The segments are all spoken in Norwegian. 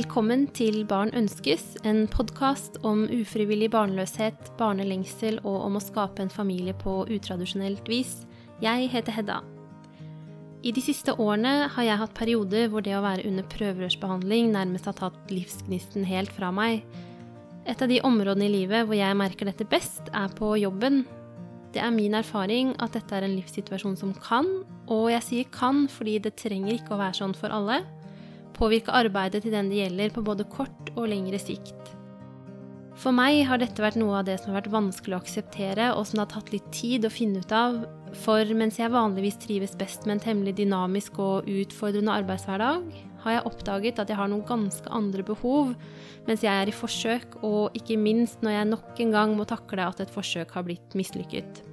Velkommen til Barn ønskes, en podkast om ufrivillig barnløshet, barnelengsel og om å skape en familie på utradisjonelt vis. Jeg heter Hedda. I de siste årene har jeg hatt perioder hvor det å være under prøverørsbehandling nærmest har tatt livsgnisten helt fra meg. Et av de områdene i livet hvor jeg merker dette best, er på jobben. Det er min erfaring at dette er en livssituasjon som kan, og jeg sier kan fordi det trenger ikke å være sånn for alle påvirke arbeidet til den det gjelder på både kort og lengre sikt. For meg har dette vært noe av det som har vært vanskelig å akseptere, og som det har tatt litt tid å finne ut av, for mens jeg vanligvis trives best med en temmelig dynamisk og utfordrende arbeidshverdag, har jeg oppdaget at jeg har noen ganske andre behov mens jeg er i forsøk, og ikke minst når jeg nok en gang må takle at et forsøk har blitt mislykket.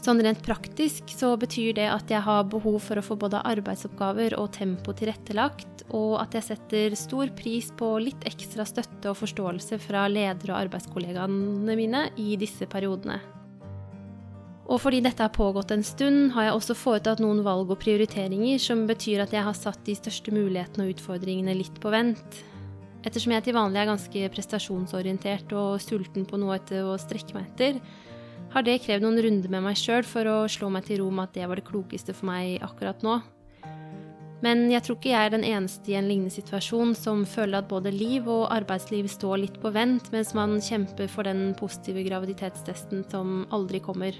Sånn rent praktisk så betyr det at jeg har behov for å få både arbeidsoppgaver og tempo tilrettelagt, og at jeg setter stor pris på litt ekstra støtte og forståelse fra ledere og arbeidskollegaene mine i disse periodene. Og fordi dette har pågått en stund, har jeg også foretatt noen valg og prioriteringer som betyr at jeg har satt de største mulighetene og utfordringene litt på vent. Ettersom jeg til vanlig er ganske prestasjonsorientert og sulten på noe etter å strekke meg etter, har det krevd noen runder med meg sjøl for å slå meg til ro med at det var det klokeste for meg akkurat nå. Men jeg tror ikke jeg er den eneste i en lignende situasjon som føler at både liv og arbeidsliv står litt på vent mens man kjemper for den positive graviditetstesten som aldri kommer.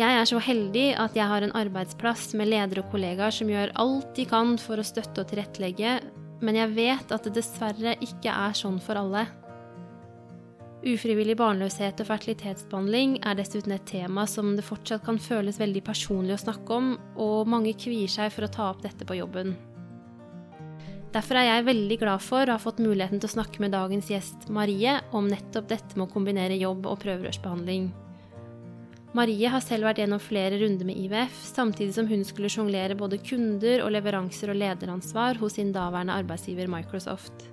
Jeg er så heldig at jeg har en arbeidsplass med ledere og kollegaer som gjør alt de kan for å støtte og tilrettelegge, men jeg vet at det dessverre ikke er sånn for alle. Ufrivillig barnløshet og fertilitetsbehandling er dessuten et tema som det fortsatt kan føles veldig personlig å snakke om, og mange kvier seg for å ta opp dette på jobben. Derfor er jeg veldig glad for å ha fått muligheten til å snakke med dagens gjest Marie om nettopp dette med å kombinere jobb og prøverørsbehandling. Marie har selv vært gjennom flere runder med IVF, samtidig som hun skulle sjonglere både kunder og leveranser og lederansvar hos sin daværende arbeidsgiver Microsoft.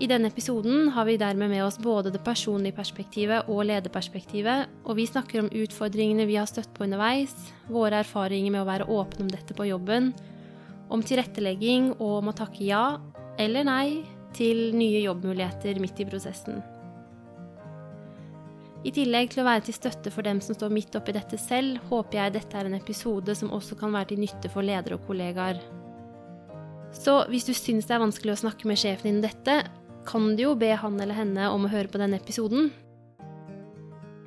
I denne episoden har vi dermed med oss både det personlige perspektivet og lederperspektivet, og vi snakker om utfordringene vi har støtt på underveis, våre erfaringer med å være åpne om dette på jobben, om tilrettelegging og om å takke ja eller nei til nye jobbmuligheter midt i prosessen. I tillegg til å være til støtte for dem som står midt oppi dette selv, håper jeg dette er en episode som også kan være til nytte for ledere og kollegaer. Så hvis du syns det er vanskelig å snakke med sjefen din om dette, kan du jo be han eller henne om å høre på denne episoden.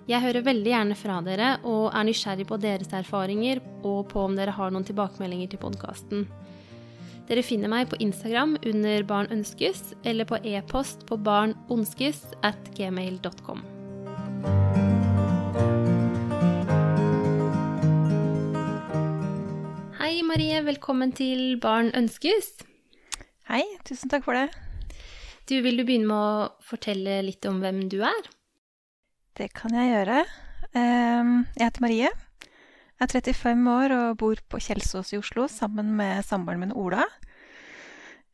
Jeg hører veldig gjerne fra dere og er nysgjerrig på deres erfaringer og på om dere har noen tilbakemeldinger til podkasten. Dere finner meg på Instagram under Barn ønskes, eller på e-post på barnonskes at gmail.com. Hei Marie, velkommen til Barn ønskes. Hei, tusen takk for det. Du, Vil du begynne med å fortelle litt om hvem du er? Det kan jeg gjøre. Ehm, jeg heter Marie. Jeg er 35 år og bor på Kjelsås i Oslo sammen med samboeren min Ola.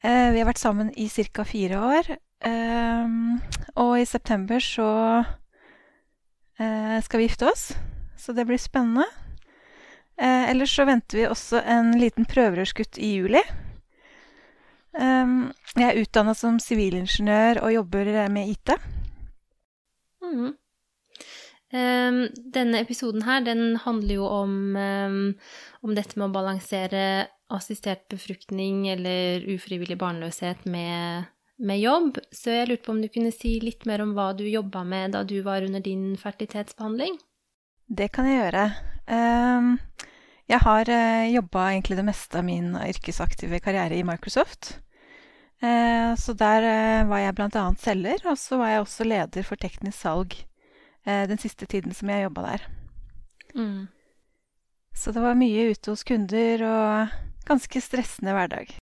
Eh, vi har vært sammen i ca. fire år. Ehm, og i september så eh, skal vi gifte oss, så det blir spennende. Eh, ellers så venter vi også en liten prøverørsgutt i juli. Um, jeg er utdanna som sivilingeniør og jobber med IT. Mm. Um, denne episoden her, den handler jo om, um, om, dette med å balansere assistert befruktning eller ufrivillig barnløshet med, med, jobb. Så jeg lurte på om du kunne si litt mer om hva du jobba med da du var under din fertilitetsbehandling? Det kan jeg gjøre. Um, jeg har eh, jobba egentlig det meste av min yrkesaktive karriere i Microsoft. Eh, så der eh, var jeg annet selger, og så var jeg også leder for teknisk salg eh, den siste tiden som jeg jobba der. Mm. Så det var mye ute hos kunder og ganske stressende hverdag.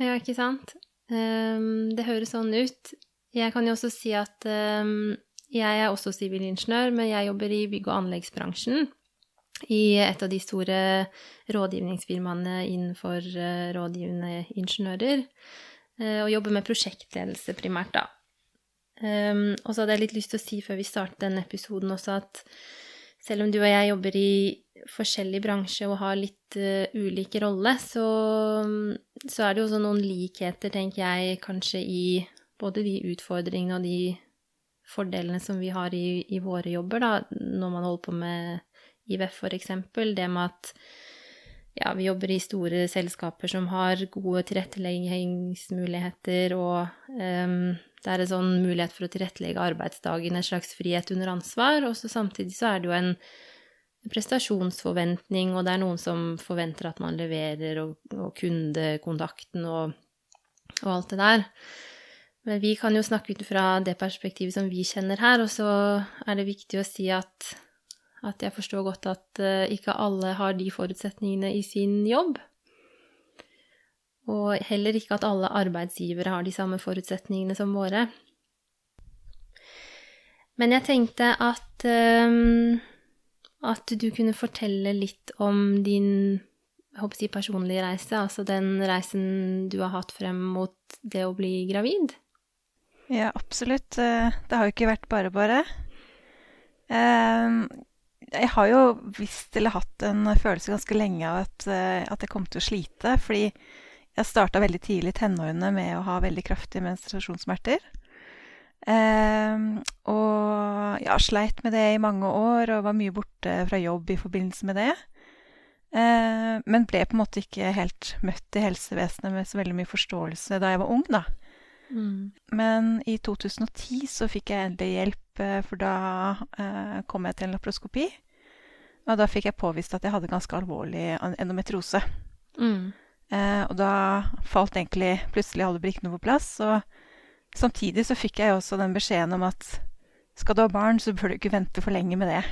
Ja, ikke sant. Um, det høres sånn ut. Jeg kan jo også si at um, jeg er også sivilingeniør, men jeg jobber i bygg- og anleggsbransjen i et av de store rådgivningsfirmaene innenfor uh, rådgivende ingeniører. Uh, og jobber med prosjektledelse primært, da. Um, og så hadde jeg litt lyst til å si før vi starter denne episoden også at selv om du og jeg jobber i forskjellig bransje og har litt uh, ulik rolle, så, så, er det jo også noen likheter, tenker jeg, kanskje i både de utfordringene og de fordelene som vi har i, i våre jobber, da, når man holder på med IVF, for eksempel. Det med at ja, vi jobber i store selskaper som har gode tilretteleggingsmuligheter, og um, det er en sånn mulighet for å tilrettelegge arbeidsdagen, en slags frihet under ansvar. Og så samtidig så er det jo en prestasjonsforventning, og det er noen som forventer at man leverer, og, og kundekontakten og, og, alt det der. Men vi kan jo snakke ut fra det perspektivet som vi kjenner her, og så er det viktig å si at at jeg forstår godt at uh, ikke alle har de forutsetningene i sin jobb. Og heller ikke at alle arbeidsgivere har de samme forutsetningene som våre. Men jeg tenkte at um, at du kunne fortelle litt om din jeg personlige reise, altså den reisen du har hatt frem mot det å bli gravid? Ja, absolutt. Eh, det har jo ikke vært bare bare. Jeg har jo visst eller hatt en følelse ganske lenge av at, eh, at jeg kom til å slite. Fordi jeg starta veldig tidlig i tenårene med å ha veldig kraftige menstruasjonssmerter. Eh, og ja, sleit med det i mange år og var mye borte fra jobb i forbindelse med det. Eh, men ble på en måte ikke helt møtt i helsevesenet med så veldig mye forståelse da jeg var ung, da. Mm. Men i 2010 så fikk jeg endelig hjelp, eh, for da eh, kom jeg til en laparoskopi. Og da fikk jeg påvist at jeg hadde ganske alvorlig endometriose. Mm. Eh, og da falt egentlig plutselig alle brikkene på plass. Og samtidig så fikk jeg også den beskjeden om at skal du ha barn, så bør du ikke vente for lenge med det.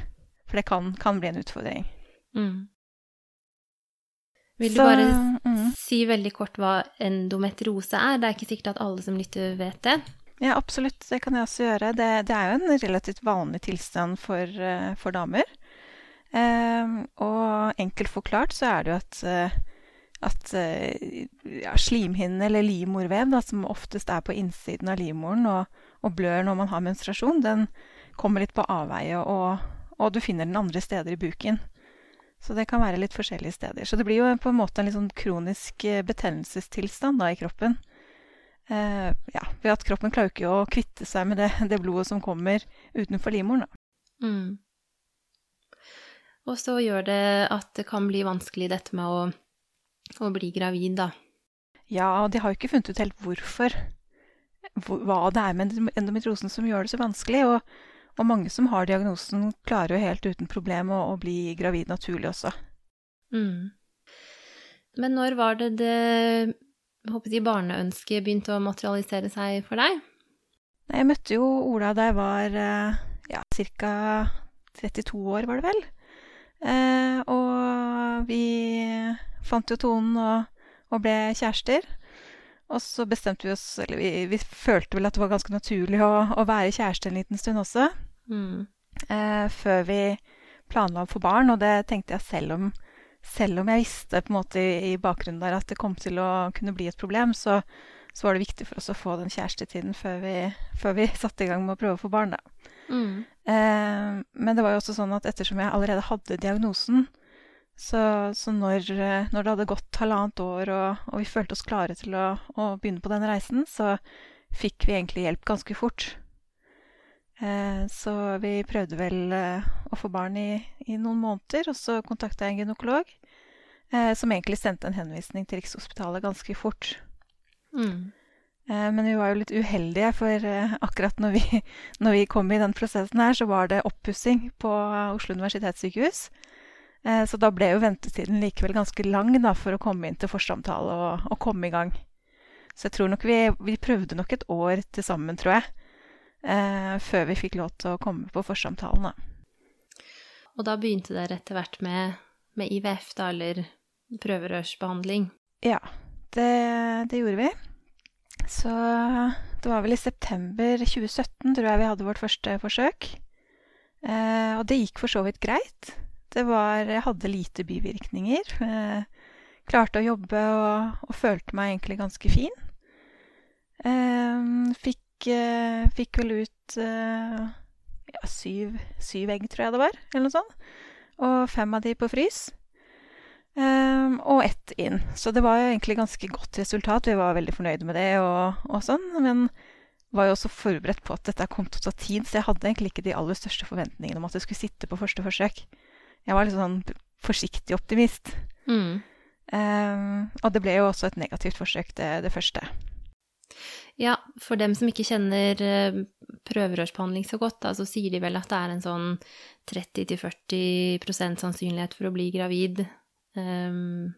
For det kan, kan bli en utfordring. Mm. Vil du så, bare mm. si veldig kort hva endometriose er? Det er ikke sikkert at alle som lytter, vet det. Ja, absolutt. Det kan jeg også gjøre. Det, det er jo en relativt vanlig tilstand for, uh, for damer. Ehm, og enkelt forklart så er det jo at, eh, at eh, ja, slimhinnen eller livmorvev, da, som oftest er på innsiden av livmoren og, og, blør når man har menstruasjon, den kommer litt på avveie, og, og, du finner den andre steder i buken. Så det kan være litt forskjellige steder. Så det blir jo på en måte en litt sånn kronisk eh, betennelsestilstand da, i kroppen. Eh, ja, ved at kroppen klarer ikke å kvitte seg med det, det blodet som kommer utenfor livmoren. Mm. Og så gjør det at det kan bli vanskelig dette med å, å bli gravid, da. Ja, og de har jo ikke funnet ut helt hvorfor. Hva det er med endometriosen som gjør det så vanskelig. Og, og mange som har diagnosen, klarer jo helt uten problem å, å bli gravid naturlig også. Mm. Men når var det det håper jeg, barneønsket begynte å materialisere seg for deg? Jeg møtte jo Ola da jeg var eh, ja, ca. 32 år, var det vel. Eh, og vi fant jo tonen og, og, ble kjærester. Og så bestemte vi oss Eller vi, vi følte vel at det var ganske naturlig å, å være kjæreste en liten stund også. Mm. Eh, før vi planla å få barn, og det tenkte jeg selv om selv om jeg visste på en måte i, i bakgrunnen der at det kom til å kunne bli et problem, så, så var det viktig for oss å få den kjærestetiden før vi, før vi satte i gang med å prøve å få barn. da. Mm. Eh, men det var jo også sånn at ettersom jeg allerede hadde diagnosen, så, så når, eh, når, det hadde gått halvannet år og, og, vi følte oss klare til å, å, begynne på den reisen, så fikk vi egentlig hjelp ganske fort. Eh, så vi prøvde vel å få barn i, i, noen måneder, og så kontakta jeg en gynekolog som egentlig sendte en henvisning til Rikshospitalet ganske fort. Mm. Eh, men vi var jo litt uheldige, for eh, akkurat når vi, når vi, kom i den prosessen her, så var det oppussing på Oslo universitetssykehus. Eh, så da ble jo ventetiden likevel ganske lang da, for å komme inn til forsamtale og, og komme i gang. Så jeg tror nok vi, vi prøvde nok et år til sammen, tror jeg, før vi fikk lov til å komme på forsamtalen. Da. Og da begynte dere etter hvert med, med IVF, da, eller prøverørsbehandling? Ja, det, det gjorde vi. Så det var vel i september 2017, tror jeg vi hadde vårt første forsøk. Eh, og det gikk for så vidt greit. Det var Jeg hadde lite bivirkninger. Eh, klarte å jobbe og, og, følte meg egentlig ganske fin. Eh, fikk, eh, fikk, vel ut eh, ja, syv, syv, egg, tror jeg det var, eller noe sånt. og fem av de på frys. Um, og ett inn. Så det var jo egentlig ganske godt resultat. Vi var veldig fornøyde med det og, og sånn. Men var jo også forberedt på at dette kom til å ta tid, så jeg hadde egentlig ikke de aller største forventningene om at det skulle sitte på første forsøk. Jeg var litt sånn forsiktig optimist. Mm. Um, og det ble jo også et negativt forsøk, det, det, første. Ja, for dem som ikke kjenner uh, prøverørsbehandling så godt, da, så sier de vel at det er en sånn 30-40% sannsynlighet for å bli gravid um,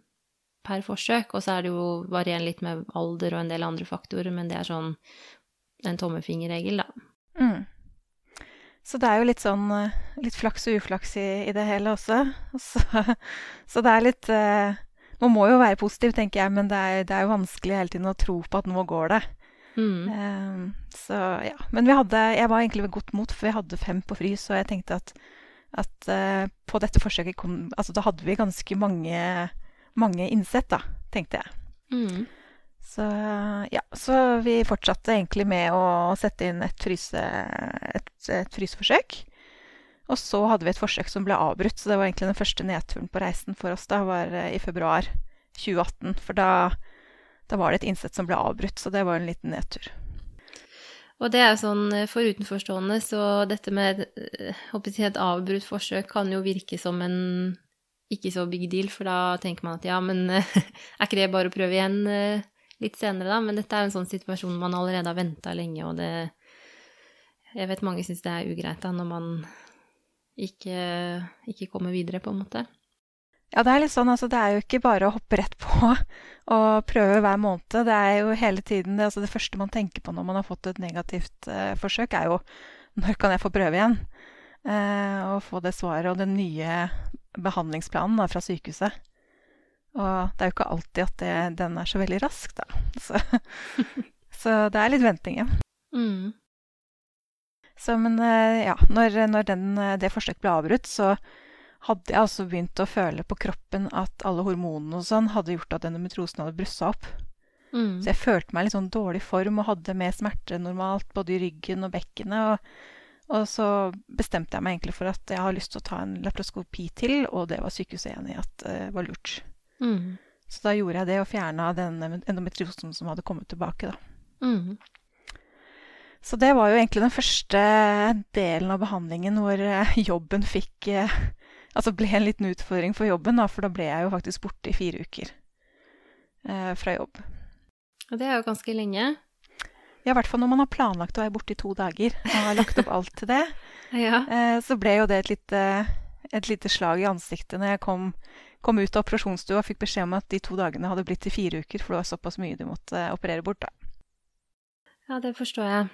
per forsøk. Og så er det jo varierende litt med alder og en del andre faktorer, men det er sånn en tommefingerregel, da. Mm. Så det er jo litt sånn eh, litt flaks og uflaks i, i det hele også. Så, så, det er litt uh, Man må jo være positiv, tenker jeg, men det er, det er, jo vanskelig hele tiden å tro på at nå går det. Mm. Um, så ja. Men vi hadde Jeg var egentlig ved godt mot, for vi hadde fem på frys, og jeg tenkte at, at uh, på dette forsøket kom Altså da hadde vi ganske mange, mange innsett, da, tenkte jeg. Mm. Så ja, så vi fortsatte egentlig med å sette inn et, fryse, et, et fryseforsøk. Og så hadde vi et forsøk som ble avbrutt, så det var egentlig den første nedturen på reisen for oss. da, var eh, i februar 2018. For da, da var det et innsett som ble avbrutt, så det var en liten nedtur. Og det er sånn eh, for utenforstående, så dette med å si et avbrutt forsøk kan jo virke som en ikke så big deal, for da tenker man at ja, men er ikke det bare å prøve igjen? litt senere, da. Men dette er en sånn situasjon man allerede har venta lenge, og det Jeg vet mange syns det er ugreit da, når man ikke, ikke, kommer videre, på en måte. Ja, det er litt sånn, altså det er jo ikke bare å hoppe rett på og prøve hver måned. Det er jo hele tiden det, altså det første man tenker på når man har fått et negativt eh, forsøk, er jo når kan jeg få prøve igjen? Eh, og få det svaret og den nye behandlingsplanen da, fra sykehuset. Og det er jo ikke alltid at det, den er så veldig rask, da. Så, så det er litt venting, ja. Mm. Så, men eh, ja, når, når den, eh, det forsøket ble avbrutt, så hadde jeg altså begynt å føle på kroppen at alle hormonene og sånn hadde gjort at endometriosen hadde blussa opp. Mm. Så jeg følte meg i litt sånn dårlig form og hadde mer smerte normalt både i ryggen og bekkenet. Og, og, så bestemte jeg meg egentlig for at jeg har lyst til å ta en laproskopi til, og det var sykehuset enig i at uh, var lurt. Mm. Så da gjorde jeg det, og fjerna den endometriosen som hadde kommet tilbake, da. Mm. Så det var jo egentlig den første delen av behandlingen hvor eh, jobben fikk eh, Altså ble en liten utfordring for jobben, da, for da ble jeg jo faktisk borte i fire uker eh, fra jobb. Og det er jo ganske lenge? Ja, i hvert fall når man har planlagt å være borte i to dager og har lagt opp alt til det. ja. eh, så ble jo det et lite, et lite slag i ansiktet når jeg kom kom ut av operasjonsstua og fikk beskjed om at de to dagene hadde blitt til fire uker, for det var såpass mye du måtte operere bort. da. Ja, det forstår jeg.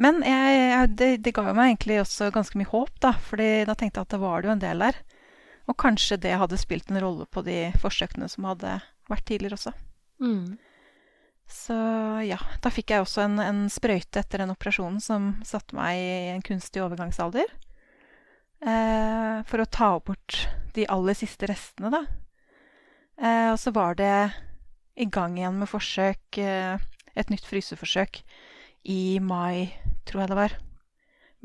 Men jeg, jeg, det, det, ga meg egentlig også ganske mye håp, da, fordi da tenkte jeg at det var det jo en del der. Og kanskje det hadde spilt en rolle på de forsøkene som hadde vært tidligere også. Mm. Så ja, da fikk jeg også en, en sprøyte etter den operasjonen som satte meg i en kunstig overgangsalder eh, for å ta bort de aller siste restene, da. Eh, og så var det i gang igjen med forsøk, eh, et nytt fryseforsøk, i mai, tror jeg det var.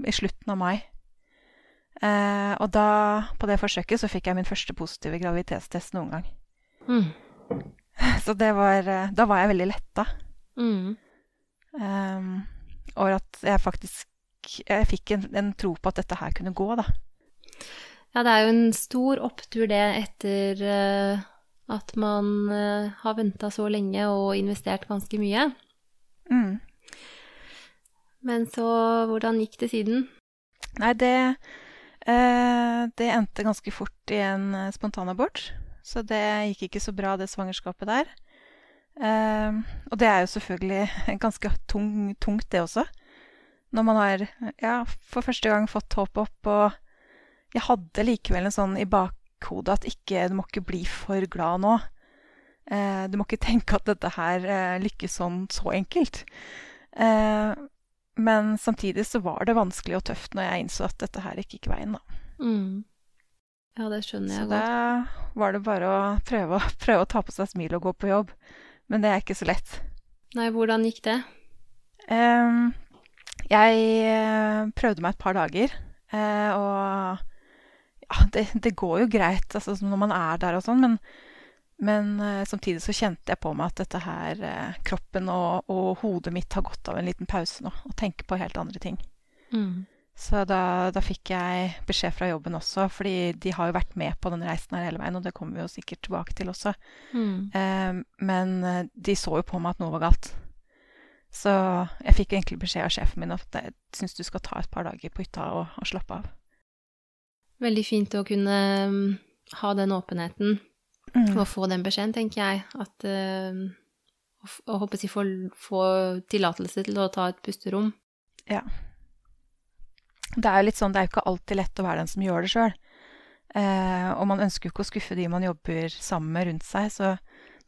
I slutten av mai. Eh, og da, på det forsøket, så fikk jeg min første positive graviditetstest noen gang. Mm. Så det var eh, Da var jeg veldig letta. Mm. Um, over at jeg faktisk jeg fikk en, en, tro på at dette her kunne gå, da. Ja, det er jo en stor opptur, det, etter uh, at man uh, har venta så lenge og investert ganske mye. Mm. Men så Hvordan gikk det siden? Nei, det eh, Det endte ganske fort i en spontanabort. Så det gikk ikke så bra, det svangerskapet der. og det er jo selvfølgelig ganske tung, tungt, det også. Når man har ja, for første gang fått håpet opp og jeg hadde likevel en sånn i bakhodet at ikke, du må ikke bli for glad nå. Eh, du må ikke tenke at dette her eh, lykkes sånn så enkelt. Eh, men samtidig så var det vanskelig og tøft når jeg innså at dette her gikk ikke veien, da. Mm. Ja, det skjønner jeg så godt. Så da var det bare å prøve, prøve, å ta på seg smil og gå på jobb. Men det er ikke så lett. Nei, hvordan gikk det? Um, jeg eh, prøvde meg et par dager. Uh, og ja, det, det, går jo greit altså, når man er der og sånn, men, men eh, samtidig så kjente jeg på meg at dette her eh, Kroppen og, og, hodet mitt har gått av en liten pause nå, og tenker på helt andre ting. Mm. Så da, da, fikk jeg beskjed fra jobben også, fordi de har jo vært med på den reisen her hele veien, og det kommer vi jo sikkert tilbake til også. Mm. Eh, men de så jo på meg at noe var galt. Så jeg fikk egentlig beskjed av sjefen min at jeg syns du skal ta et par dager på hytta og, og slappe av. Veldig fint å kunne um, ha den åpenheten mm. Å få den beskjeden, tenker jeg. At uh, Å håper jeg få, få tillatelse til å ta et pusterom. Ja. Det er jo litt sånn, det er jo ikke alltid lett å være den som gjør det sjøl. Eh, og man ønsker jo ikke å skuffe de man jobber sammen med rundt seg, så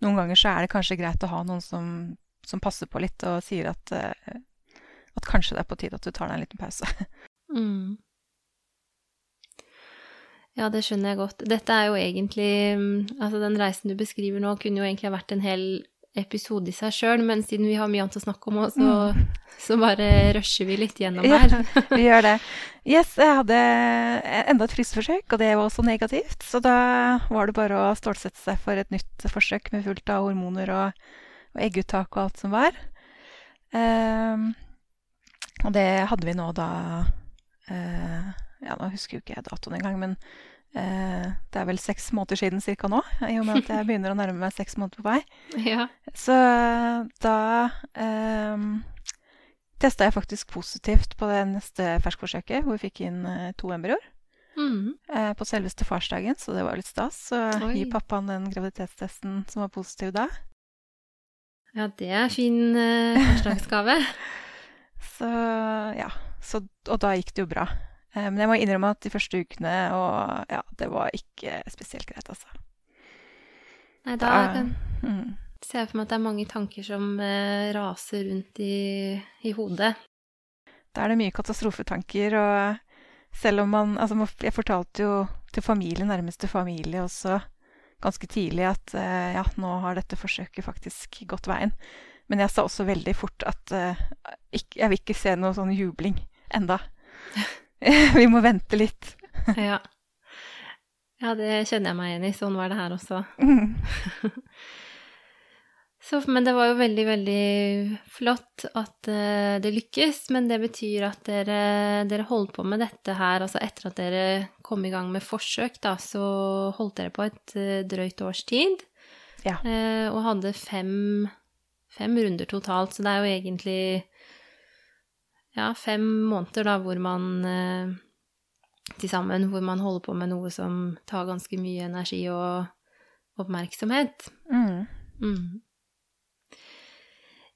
noen ganger så er det kanskje greit å ha noen som som passer på litt og sier at, uh, at kanskje det er på tide at du tar deg en liten pause. mm. Ja, det skjønner jeg godt. Dette er jo egentlig mm, Altså, den reisen du beskriver nå, kunne jo egentlig ha vært en hel episode i seg sjøl, men siden vi har mye annet å snakke om òg, så, mm. så, bare rusher vi litt gjennom her. Ja, vi gjør det. Yes, jeg hadde enda et frysforsøk, og det var også negativt. Så da var det bare å stålsette seg for et nytt forsøk med fullt av hormoner og og egguttak og alt som var. Um, og det hadde vi nå da uh, Ja, nå husker jo ikke jeg datoen engang, men eh, det er vel seks måneder siden cirka nå, i og med at jeg begynner å nærme meg seks måneder på vei. Ja. Så da eh, testa jeg faktisk positivt på det neste ferskforsøket, hvor vi fikk inn uh, to embryoer. Mm. Eh, på selveste farsdagen, så det var litt stas. Så gi pappaen den graviditetstesten som var positiv da. Ja, det er fin eh, farsdagsgave. så ja. Så, og da gikk det jo bra. Uh, men jeg må innrømme at de første ukene og ja, det var ikke spesielt greit, altså. Nei, da, da mm. ser jeg for meg at det er mange tanker som eh, raser rundt i, i, hodet. Da er det mye katastrofetanker, og selv om man Altså, jeg fortalte jo til familie, nærmeste familie også, ganske tidlig at eh, ja, nå har dette forsøket faktisk gått veien. Men jeg sa også veldig fort at eh, jeg vil ikke se noe sånn jubling enda. Vi må vente litt. ja. ja, det kjenner jeg meg igjen i. Sånn var det her også. Mm. Så, men det var jo veldig, veldig flott at uh, det lykkes. Men det betyr at dere, dere, holdt på med dette her altså etter at dere kom i gang med forsøk, da, så holdt dere på et uh, drøyt års tid. Ja. Uh, og hadde fem, fem, runder totalt. Så det er jo egentlig ja, fem måneder da hvor man til sammen hvor man holder på med noe som tar ganske mye energi og oppmerksomhet. Mm. Mm.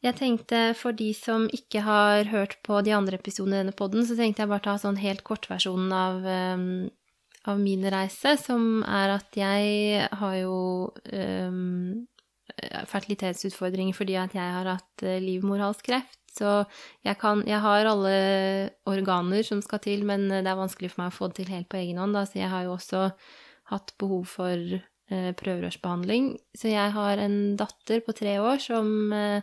Jeg tenkte for de som ikke har hørt på de andre episodene i denne poden, så tenkte jeg bare ta sånn helt kortversjonen av, um, av min reise, som er at jeg har jo um, fertilitetsutfordringer fordi at jeg har hatt livmorhalskreft. Så jeg, kan, jeg har alle organer som skal til, men det er vanskelig for meg å få det til helt på egen hånd. Da. Så jeg har jo også hatt behov for eh, prøverørsbehandling. Så jeg har en datter på tre år som uh,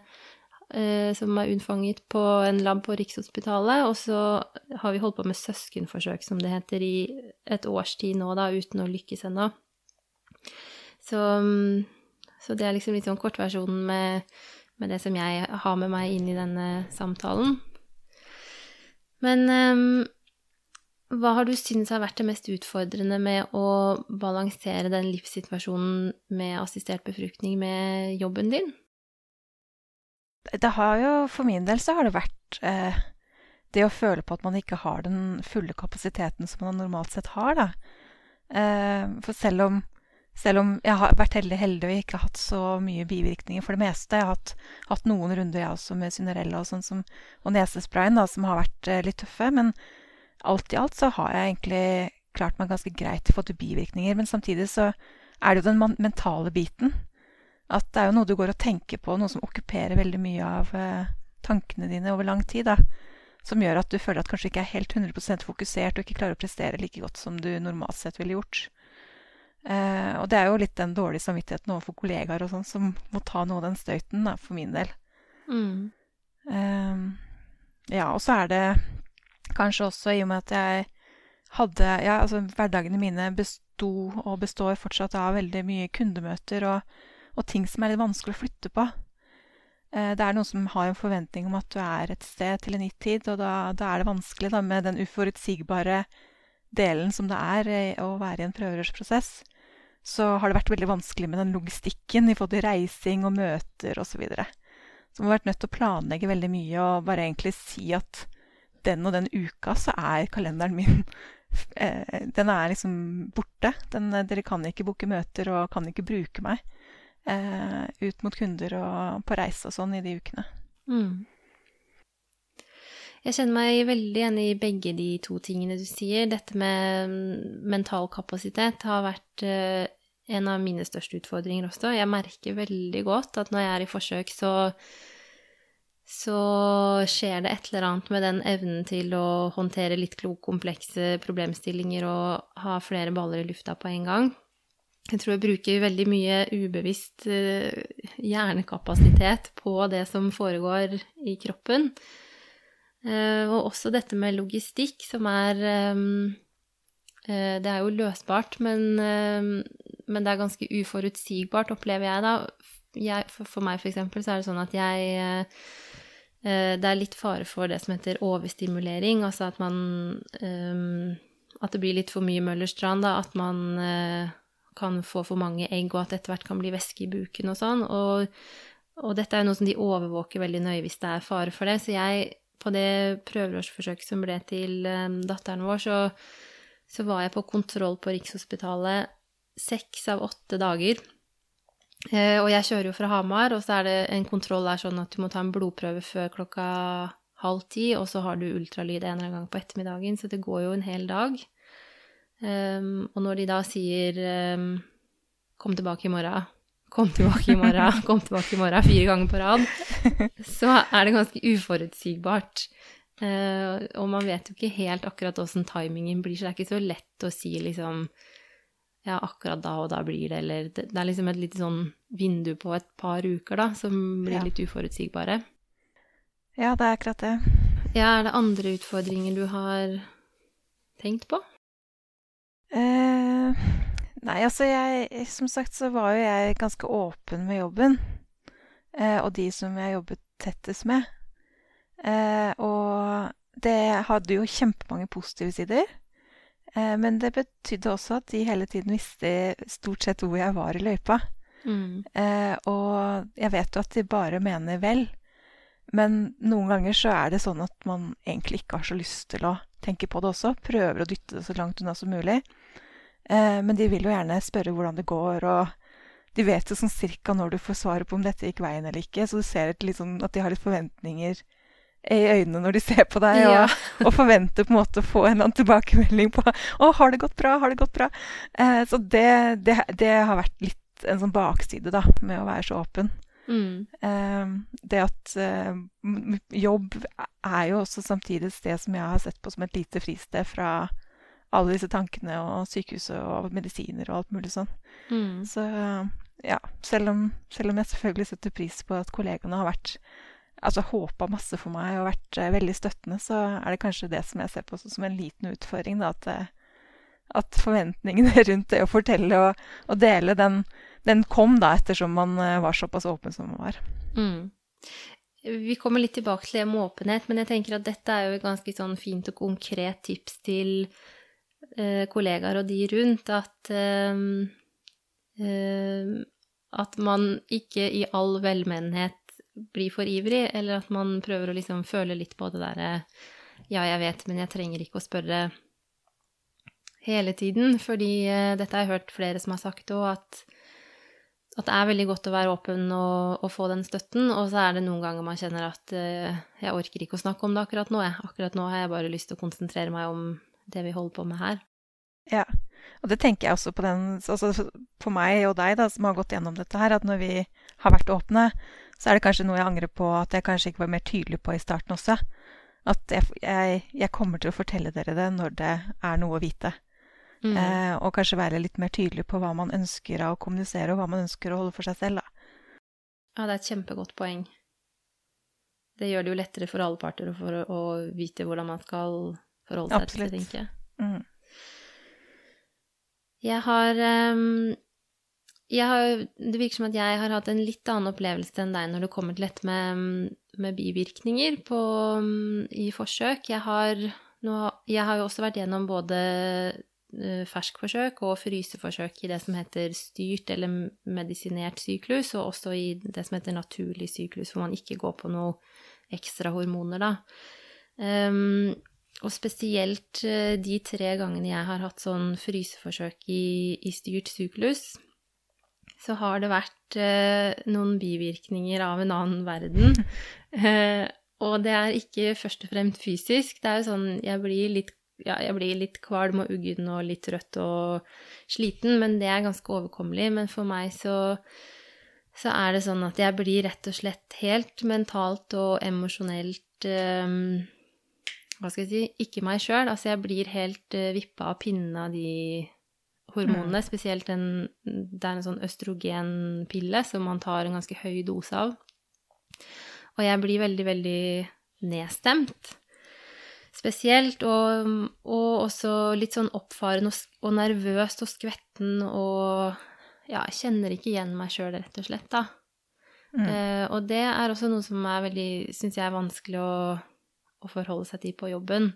eh, som er unnfanget på en lab på Rikshospitalet. Og så har vi holdt på med søskenforsøk, som det heter, i et års tid nå, da, uten å lykkes ennå. Så, så, det er liksom litt sånn kortversjonen med, med, det som jeg har med meg inn i denne samtalen. Men um, hva har du syntes har vært det mest utfordrende med å balansere den livssituasjonen med assistert befruktning med jobben din? Det har jo, for min del så har det vært eh, det å føle på at man ikke har den fulle kapasiteten som man normalt sett har, da. Eh, for selv om, selv om jeg har vært heldig, heldig og ikke hatt så mye bivirkninger for det meste Jeg har hatt, hatt noen runder, jeg også, med Synarella og sånn som, og nesesprayen, da, som har vært eh, litt tøffe. Men alt i alt så har jeg egentlig klart meg ganske greit fått bivirkninger. Men samtidig så er det jo den mentale biten at det er jo noe du går og tenker på, noe som okkuperer veldig mye av eh, tankene dine over lang tid. da, Som gjør at du føler at kanskje ikke er helt 100% fokusert og ikke klarer å prestere like godt som du normalt sett ville gjort. Eh, og det er jo litt den dårlige samvittigheten overfor kollegaer og sånn som må ta noe av den støyten, da, for min del. Mm. Eh, ja, og så er det kanskje også i og med at jeg hadde Ja, altså hverdagene mine besto og består fortsatt av veldig mye kundemøter og, og ting som er litt vanskelig å flytte på. Eh, det er noen som har en forventning om at du er et sted til en gitt tid, og da, da er det vanskelig da, med den uforutsigbare delen som det er eh, å være i en prøverørsprosess. Så har det vært veldig vanskelig med den logistikken i forhold til reising og møter osv. Så, videre. så vi har vært nødt til å planlegge veldig mye og bare egentlig si at den og den uka så er kalenderen min eh, Den er liksom borte. Den, dere kan ikke booke møter og kan ikke bruke meg eh, ut mot kunder og på reise og sånn i de ukene. Mm. Jeg kjenner meg veldig igjen i begge de to tingene du sier. Dette med mental kapasitet har vært eh, en av mine største utfordringer også. Jeg merker veldig godt at når jeg er i forsøk, så så skjer det et eller annet med den evnen til å håndtere litt komplekse problemstillinger og ha flere baller i lufta på en gang. Jeg tror jeg bruker veldig mye ubevisst eh, hjernekapasitet på det som foregår i kroppen. Eh, og også dette med logistikk, som er eh, Det er jo løsbart, men, men det er ganske uforutsigbart, opplever jeg da. Jeg, for, meg, for eksempel, så er det sånn at jeg Eh, det er litt fare for det som heter overstimulering, altså at man At det blir litt for mye Møllerstrand, da. At man kan få for mange egg, og at etter hvert kan bli væske i buken og sånn. Og, og, dette er jo noe som de overvåker veldig nøye hvis det er fare for det. Så jeg, på det prøveårsforsøket som ble til um, datteren vår, så, så var jeg på kontroll på Rikshospitalet seks av åtte dager. Eh, og jeg kjører jo fra Hamar, og så er det en kontroll der sånn at du må ta en blodprøve før klokka halv ti, og så har du ultralyd en eller annen gang på ettermiddagen, så det går jo en hel dag. Um, og når de da sier um, 'kom tilbake i morgen', 'kom tilbake i morgen', 'kom tilbake i morgen' fire ganger på rad, så er det ganske uforutsigbart. Uh, og man vet jo ikke helt akkurat åssen timingen blir, så det er ikke så lett å si liksom ja, akkurat da og da blir det, eller det, det er liksom et lite sånn vindu på et par uker, da, som blir ja. litt uforutsigbare. Ja, det er akkurat det. Ja, er det andre utfordringer du har tenkt på? Eh, nei, altså jeg Som sagt så var jo jeg ganske åpen med jobben. Eh, og de som jeg jobbet tettest med. Eh, og det hadde jo kjempemange positive sider. Eh, men det betydde også at de hele tiden visste stort sett hvor jeg var i løypa. Mm. Eh, og jeg vet jo at de bare mener vel. Men noen ganger så er det sånn at man egentlig ikke har så lyst til å tenke på det også. Prøver å dytte det så langt unna som mulig. Eh, men de vil jo gjerne spørre hvordan det går, og de vet jo sånn cirka når du får svaret på om dette gikk veien eller ikke. Så du ser sånn at de har litt forventninger i øynene når de ser på deg, og, ja. og, forventer på en måte å få en eller annen tilbakemelding på 'Å, har det gått bra? Har det gått bra?' Eh, så det, det, det, har vært litt en sånn bakside, da, med å være så åpen. Mm. Eh, det at eh, jobb er jo også samtidig et sted som jeg har sett på som et lite fristed fra alle disse tankene og sykehuset og medisiner og alt mulig sånn. Mm. Så ja, selv om, selv om jeg selvfølgelig setter pris på at kollegaene har vært altså håpa masse for meg og vært uh, veldig støttende, så er det kanskje det som jeg ser på som en liten utfordring. Da, at, uh, at, forventningene rundt det å fortelle og, og dele, den, den, kom da ettersom man uh, var såpass åpen som man var. Mm. Vi kommer litt tilbake til det med åpenhet, men jeg tenker at dette er jo et ganske sånn fint og konkret tips til kollegaer og de rundt, at at man ikke i all velmenenhet blir for ivrig, eller at man prøver å liksom føle litt på det derre Ja, jeg vet, men jeg trenger ikke å spørre hele tiden. Fordi dette har jeg hørt flere som har sagt òg, at, at, det er veldig godt å være åpen og, og, få den støtten. Og så er det noen ganger man kjenner at jeg orker ikke å snakke om det akkurat nå. Jeg. Akkurat nå har jeg bare lyst til å konsentrere meg om det vi holder på med her. Ja, og det tenker jeg også på den altså For meg og deg, da, som har gått gjennom dette her, at når vi har vært åpne, så er det kanskje noe jeg angrer på at jeg kanskje ikke var mer tydelig på i starten også. At jeg, jeg, jeg kommer til å fortelle dere det når det er noe å vite. Mm. Eh, og kanskje være litt mer tydelig på hva man ønsker av å kommunisere, og hva man ønsker å holde for seg selv, da. Ja, det er et kjempegodt poeng. Det gjør det jo lettere for alle parter for å, å vite hvordan man skal forholde seg Absolutt. til det, tenker jeg. Mm. Jeg har, um, har Det virker som at jeg har hatt en litt annen opplevelse enn deg når det kommer til dette med, med bivirkninger på, i forsøk. Jeg har, nå, jeg har jo også vært gjennom både uh, ferskforsøk og fryseforsøk i det som heter styrt eller medisinert syklus, og også i det som heter naturlig syklus, hvor man ikke går på noe ekstra hormoner, da. Um, og spesielt eh, de tre gangene jeg har hatt sånn fryseforsøk i, i styrt syklus, så har det vært eh, noen bivirkninger av en annen verden. eh, og det er ikke først og fremst fysisk. Det er jo sånn jeg blir litt, ja, jeg blir litt kvalm og uggen og litt rødt og sliten, men det er ganske overkommelig. Men for meg så, så er det sånn at jeg blir rett og slett helt mentalt og emosjonelt eh, hva skal jeg si, ikke meg sjøl. Altså, jeg blir helt uh, vippa av pinnen av de hormonene, mm. spesielt den Det er en sånn østrogenpille som man tar en ganske høy dose av. Og jeg blir veldig, veldig nedstemt. Spesielt, og, og også litt sånn oppfarende og, og nervøst og skvetten og Ja, jeg kjenner ikke igjen meg sjøl, rett og slett, da. Mm. Uh, og det er også noe som er veldig, syns jeg er vanskelig å å forholde seg til på jobben.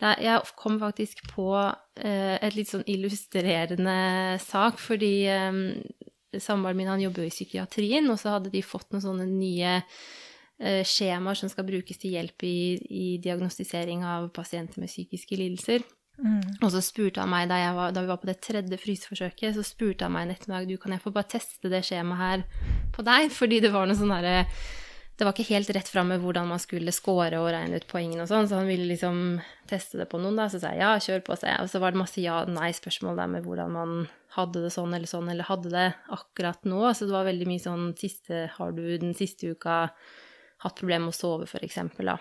Er, jeg kom faktisk på eh, et litt sånn illustrerende sak, fordi eh, samboeren min han jobber jo i psykiatrien, og så hadde de fått noen sånne nye eh, skjemaer som skal brukes til hjelp i, i diagnostisering av pasienter med psykiske lidelser. Mm. Og så spurte han meg, da, var, da, vi var på det tredje fryseforsøket, så spurte han meg en ettermiddag du kan jeg få bare teste det skjemaet her på deg, fordi det var noe sånn derre det var ikke helt rett fram med hvordan man skulle score og regne ut poengene og sånn, så han ville liksom teste det på noen, da. Så sa jeg ja, kjør på, se. Og så var det masse ja-nei-spørsmål der med hvordan man hadde det sånn eller sånn, eller hadde det akkurat nå. Så det var veldig mye sånn siste Har du den siste uka hatt problemer med å sove, for eksempel, da?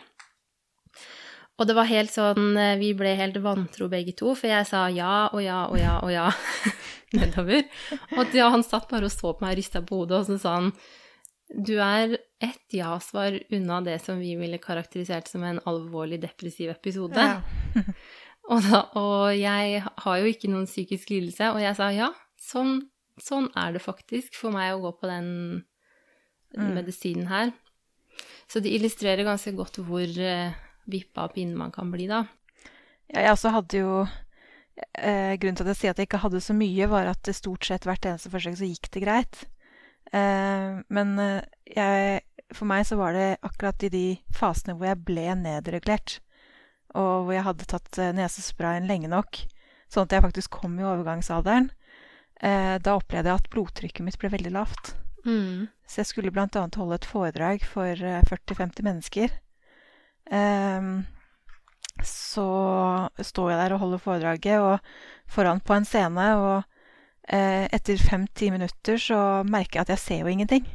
Og det var helt sånn Vi ble helt vantro begge to, for jeg sa ja og ja og ja og ja nedover. Og han satt bare og så på meg og rista på hodet, og så sa han du er ett ja-svar unna det som vi ville karakterisert som en alvorlig depressiv episode. Ja. og, da, og, jeg har jo ikke noen psykisk lidelse, og jeg sa ja, sånn, sånn er det faktisk for meg å gå på den mm. medisinen her. Så det illustrerer ganske godt hvor uh, vippa av pinnen man kan bli, da. Ja, jeg også hadde jo eh, Grunnen til at jeg sier at jeg ikke hadde så mye, var at det stort sett hvert eneste forsøk så gikk det greit. Eh, men eh, jeg, for meg så var det akkurat i de fasene hvor jeg ble nedregulert, og hvor jeg hadde tatt eh, nesesprayen lenge nok, sånn at jeg faktisk kom i overgangsalderen, da opplevde jeg at blodtrykket mitt ble veldig lavt. Mm. Så jeg skulle bl.a. holde et foredrag for 40-50 mennesker. så står jeg der og holder foredraget og foran på en scene, og etter fem-ti minutter så merker jeg at jeg ser jo ingenting.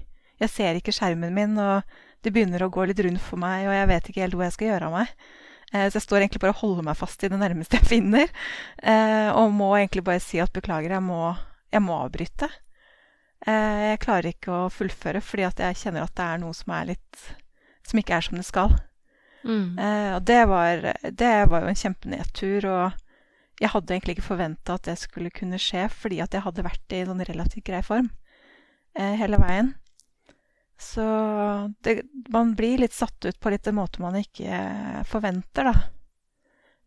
Jeg ser ikke skjermen min, og det begynner å gå litt rundt for meg, og jeg vet ikke helt hvor jeg skal gjøre av meg. Eh, så jeg står egentlig bare og holder meg fast i det nærmeste jeg finner, eh, og må egentlig bare si at beklager, jeg må, jeg må avbryte. Eh, jeg klarer ikke å fullføre fordi at jeg kjenner at det er noe som er litt Som ikke er som det skal. Mm. Eh, og det var, det var jo en kjempenedtur. og jeg hadde egentlig ikke forventa at det skulle kunne skje, fordi at jeg hadde vært i noen sånn relativt grei form eh, hele veien. Så det, man blir litt satt ut på litt en måte man ikke eh, forventer, da.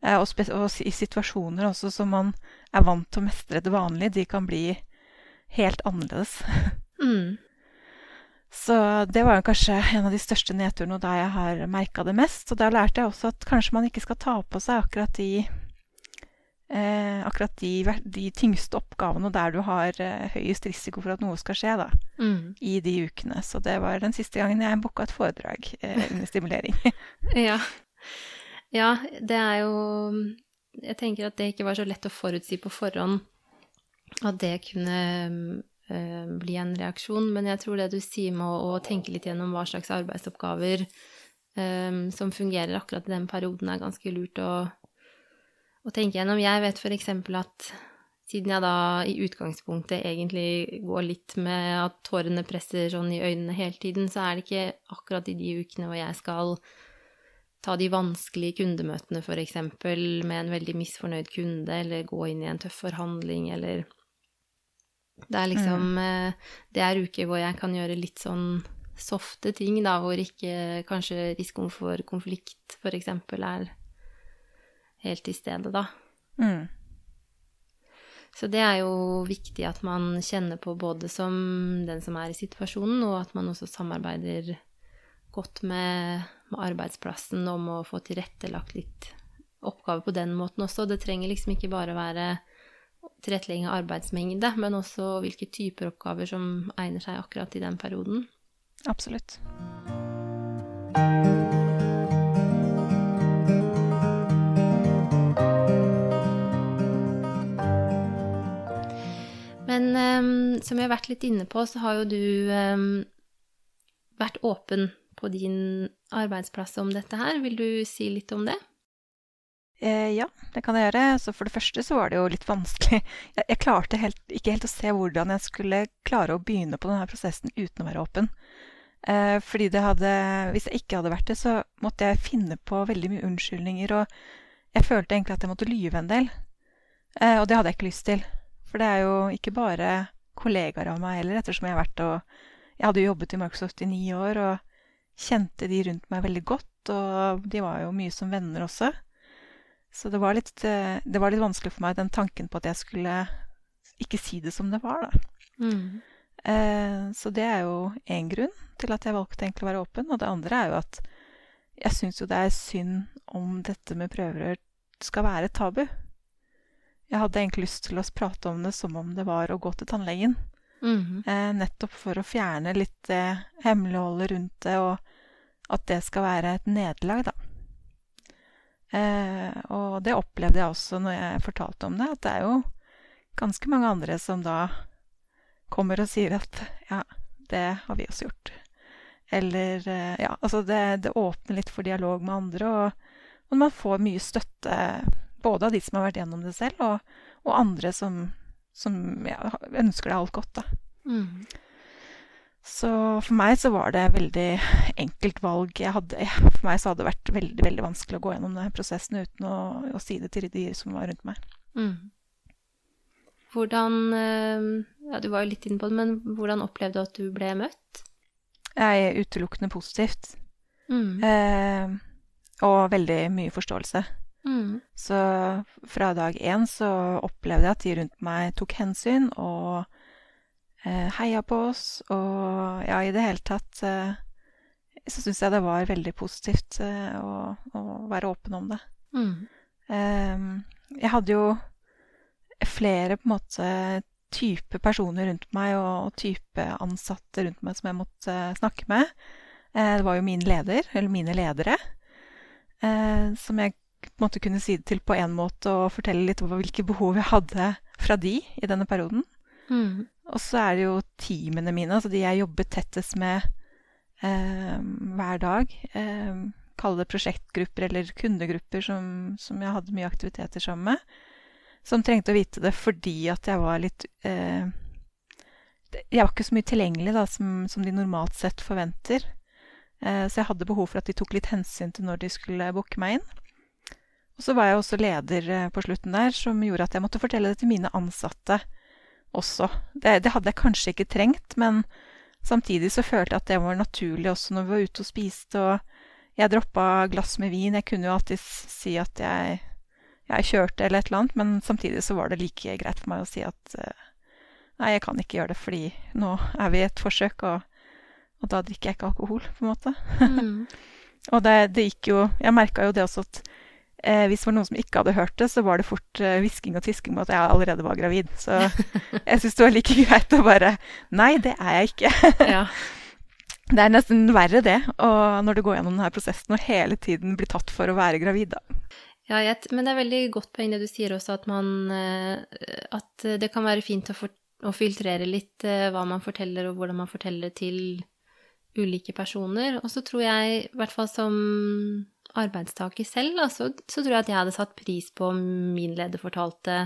Eh, og, og, i situasjoner også som man er vant til å mestre det vanlige, de kan bli helt annerledes. Mm. Så det var kanskje en av de største nedturene og da jeg har merka det mest. Og da lærte jeg også at kanskje man ikke skal ta på seg akkurat de akkurat de, de, tyngste oppgavene der du har eh, høyest risiko for at noe skal skje, da, mm. i de ukene. Så det var den siste gangen jeg booka et foredrag eh, under stimulering. ja. ja, det er jo Jeg tenker at det ikke var så lett å forutsi på forhånd at det kunne bli en reaksjon, men jeg tror det du sier med å, å tenke litt gjennom hva slags arbeidsoppgaver um, som fungerer akkurat i den perioden, er ganske lurt å, å tenke gjennom. Jeg vet f.eks. at siden jeg da i utgangspunktet egentlig går litt med at tårene presser sånn i øynene hele tiden, så er det ikke akkurat i de ukene hvor jeg skal ta de vanskelige kundemøtene, f.eks., med en veldig misfornøyd kunde, eller gå inn i en tøff forhandling, eller Det er liksom mm. Det er uker hvor jeg kan gjøre litt sånn softe ting, da, hvor ikke kanskje risikoen for konflikt, eksempel, er helt til stede, da. Mm. Så det er jo viktig at man kjenner på både som den som er i situasjonen, og at man også samarbeider godt med, med arbeidsplassen om å få tilrettelagt litt oppgaver på den måten også. Det trenger liksom ikke bare være tilrettelegging av arbeidsmengde, men også hvilke typer oppgaver som egner seg akkurat i den perioden. Absolutt. Men um, som vi har vært litt inne på, så har jo du um, vært åpen på din arbeidsplass om dette her. Vil du si litt om det? Eh, ja, det kan jeg gjøre. Så for det første så var det jo litt vanskelig. Jeg, jeg klarte helt, ikke helt å se hvordan jeg skulle klare å begynne på denne prosessen uten å være åpen. Eh, fordi det hadde Hvis jeg ikke hadde vært det, så måtte jeg finne på veldig mye unnskyldninger, og jeg følte egentlig at jeg måtte lyve en del. Eh, og det hadde jeg ikke lyst til. For det er jo ikke bare kollegaer av meg heller, ettersom jeg har vært og Jeg hadde jo jobbet i Microsoft i ni år og kjente de rundt meg veldig godt, og de var jo mye som venner også. Så det var litt, eh, det var litt vanskelig for meg, den tanken på at jeg skulle ikke si det som det var, da. Mm. Eh, så det er jo én grunn til at jeg valgte egentlig å være åpen. Og det andre er jo at jeg syns jo det er synd om dette med prøverør skal være tabu. Jeg hadde egentlig lyst til å prate om det som om det var å gå til tannlegen. Mm -hmm. eh, nettopp for å fjerne litt det hemmeligholdet rundt det, og at det skal være et nederlag, da. Eh, og det opplevde jeg også når jeg fortalte om det, at det er jo ganske mange andre som da kommer og sier at ja, det har vi også gjort. Eller eh, Ja, altså det, det åpner litt for dialog med andre, og, og man får mye støtte både av de som har vært gjennom det selv, og, og andre som, som ja, ønsker deg alt godt. Da. Mm. Så for meg så var det et veldig enkelt valg. Hadde, for meg så hadde det vært veldig veldig vanskelig å gå gjennom denne prosessen uten å, å si det til de som var rundt meg. Mm. Hvordan eh, Ja, du var jo litt inne på det, men hvordan opplevde du at du ble møtt? Jeg er utelukkende positivt. Mm. Eh, og veldig mye forståelse. Mm. Så fra dag én så opplevde jeg at de rundt meg tok hensyn og eh, heia på oss. Og ja, i det hele tatt eh, så syns jeg det var veldig positivt eh, å, å, være åpen om det. Mm. Eh, jeg hadde jo flere på en måte type personer rundt meg og, og type ansatte rundt meg som jeg måtte snakke med. Eh, det var jo min leder, eller mine ledere, eh, som jeg måte kunne si det til på én måte og fortelle litt om hvilke behov jeg hadde fra de i denne perioden. Mm. Og så er det jo teamene mine, altså de jeg jobber tettest med eh, hver dag. Eh, kalle det prosjektgrupper eller kundegrupper som, som, jeg hadde mye aktiviteter sammen med. Som trengte å vite det fordi at jeg var litt eh, Jeg var ikke så mye tilgjengelig da, som, som de normalt sett forventer. Eh, så jeg hadde behov for at de tok litt hensyn til når de skulle booke meg inn. Og så var jeg også leder eh, på slutten der, som gjorde at jeg måtte fortelle det til mine ansatte også. Det, det hadde jeg kanskje ikke trengt, men samtidig så følte jeg at det var naturlig også når vi var ute og spiste, og jeg droppa glass med vin. Jeg kunne jo alltid si at jeg, jeg kjørte eller et eller annet, men samtidig så var det like greit for meg å si at uh, nei, jeg kan ikke gjøre det fordi nå er vi i et forsøk, og, og da drikker jeg ikke alkohol, på en måte. Mm. og det, det, gikk jo Jeg merka jo det også at Eh, hvis det var noen som ikke hadde hørt det, så var det fort eh, og tisking om at jeg allerede var gravid. Så jeg syns det var like greit å bare Nei, det er jeg ikke. ja. Det er nesten verre det, og når du går gjennom denne prosessen og hele tiden blir tatt for å være gravid, da. Ja, jeg, men det er veldig godt poeng det du sier også, at, man, eh, at det kan være fint å, for, å, filtrere litt eh, hva man forteller, og hvordan man forteller til ulike personer. Og så tror jeg, i hvert fall som arbeidstaker selv, da, så, så, tror jeg at jeg hadde satt pris på om min leder fortalte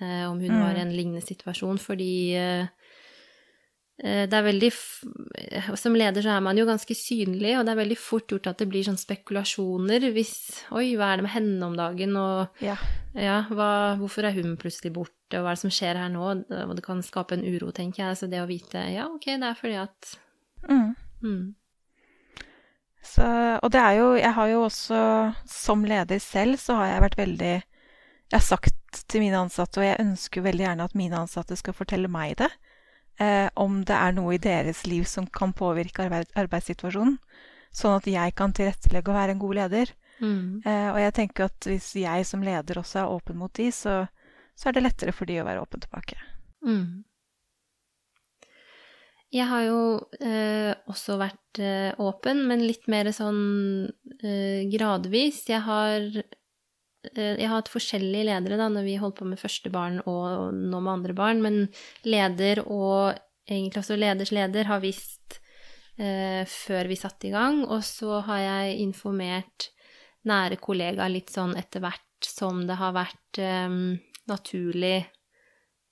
eh, om hun mm. var i en lignende situasjon, fordi eh, eh, det er veldig Som leder så er man jo ganske synlig, og det er veldig fort gjort at det blir sånn spekulasjoner hvis Oi, hva er det med henne om dagen, og Ja. ja, hva, hvorfor er hun plutselig borte, og hva er det som skjer her nå? Og det kan skape en uro, tenker jeg. Så det å vite Ja, ok, det er fordi at Mm. mm, Så, og det er jo Jeg har jo også som leder selv, så har jeg vært veldig Jeg har sagt til mine ansatte, og jeg ønsker jo veldig gjerne at mine ansatte skal fortelle meg det, eh, om det er noe i deres liv som kan påvirke arbeid, arbeidssituasjonen. Sånn at jeg kan tilrettelegge og være en god leder. mm, Eh, og jeg tenker at hvis jeg som leder også er åpen mot de, så, så er det lettere for de å være åpen tilbake. mm. Jeg har jo eh, også vært eh, åpen, men litt mer sånn eh, gradvis. Jeg har, eh, jeg har hatt forskjellige ledere da, når vi holdt på med første barn og nå med andre barn, men leder og egentlig også leders leder har visst eh, før vi satte i gang, og så har jeg informert nære kollegaer litt sånn etter hvert som det har vært eh, naturlig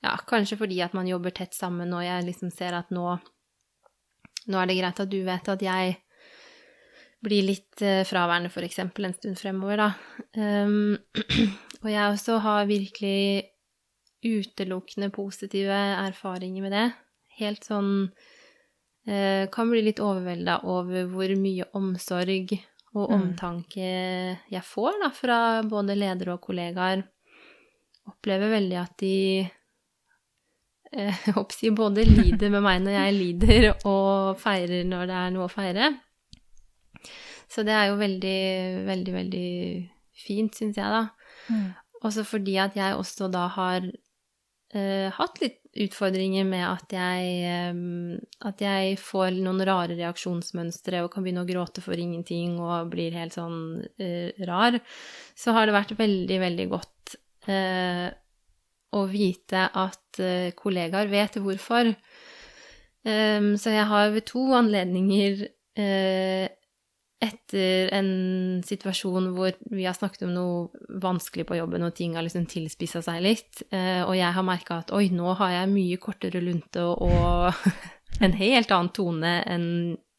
ja, kanskje fordi at man jobber tett sammen, og jeg liksom ser at nå, nå er det greit at du vet at jeg blir litt eh, fraværende, for eksempel, en stund fremover, da. Um, og jeg også har virkelig utelukkende positive erfaringer med det. Helt sånn uh, Kan bli litt overvelda over hvor mye omsorg og Mm. omtanke jeg får da, fra både ledere og kollegaer. Opplever veldig at de jeg håper jeg, både lider med meg når jeg lider, og feirer når det er noe å feire. Så det er jo veldig, veldig, veldig fint, syns jeg, da. Mm. Også fordi at jeg også da har uh, hatt litt utfordringer med at jeg, um, at jeg får noen rare reaksjonsmønstre og kan begynne å gråte for ingenting og blir helt sånn uh, rar. Så har det vært veldig, veldig godt eh, å vite at eh, kollegaer vet hvorfor. Så jeg har ved to anledninger eh, etter en situasjon hvor vi har snakket om noe vanskelig på jobben, og ting har liksom tilspissa seg litt, eh, og jeg har merka at oi, nå har jeg mye kortere lunte og en helt annen tone enn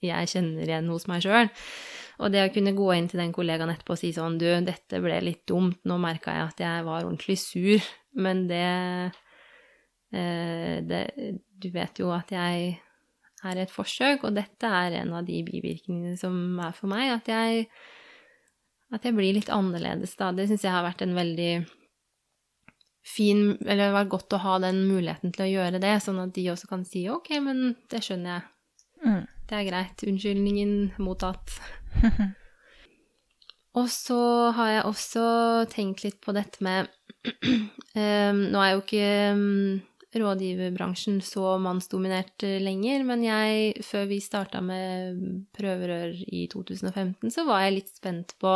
jeg kjenner igjen hos meg sjøl. Og det å kunne gå inn til den kollegaen etterpå og si sånn Du, dette ble litt dumt, nå merka jeg at jeg var ordentlig sur, men det, eh, det Du vet jo at jeg er et forsøk, og dette er en av de bivirkningene som er for meg, at jeg, at jeg blir litt annerledes da. Det syns jeg har vært en veldig fin Eller det har vært godt å ha den muligheten til å gjøre det, sånn at de også kan si ok, men det skjønner jeg. Mm. Det er greit. Unnskyldningen mottatt. Og så har jeg også tenkt litt på dette med um, Nå er jo ikke um, rådgiverbransjen så mannsdominert eh, lenger, men jeg, før vi starta med prøverør i 2015, så var jeg litt spent på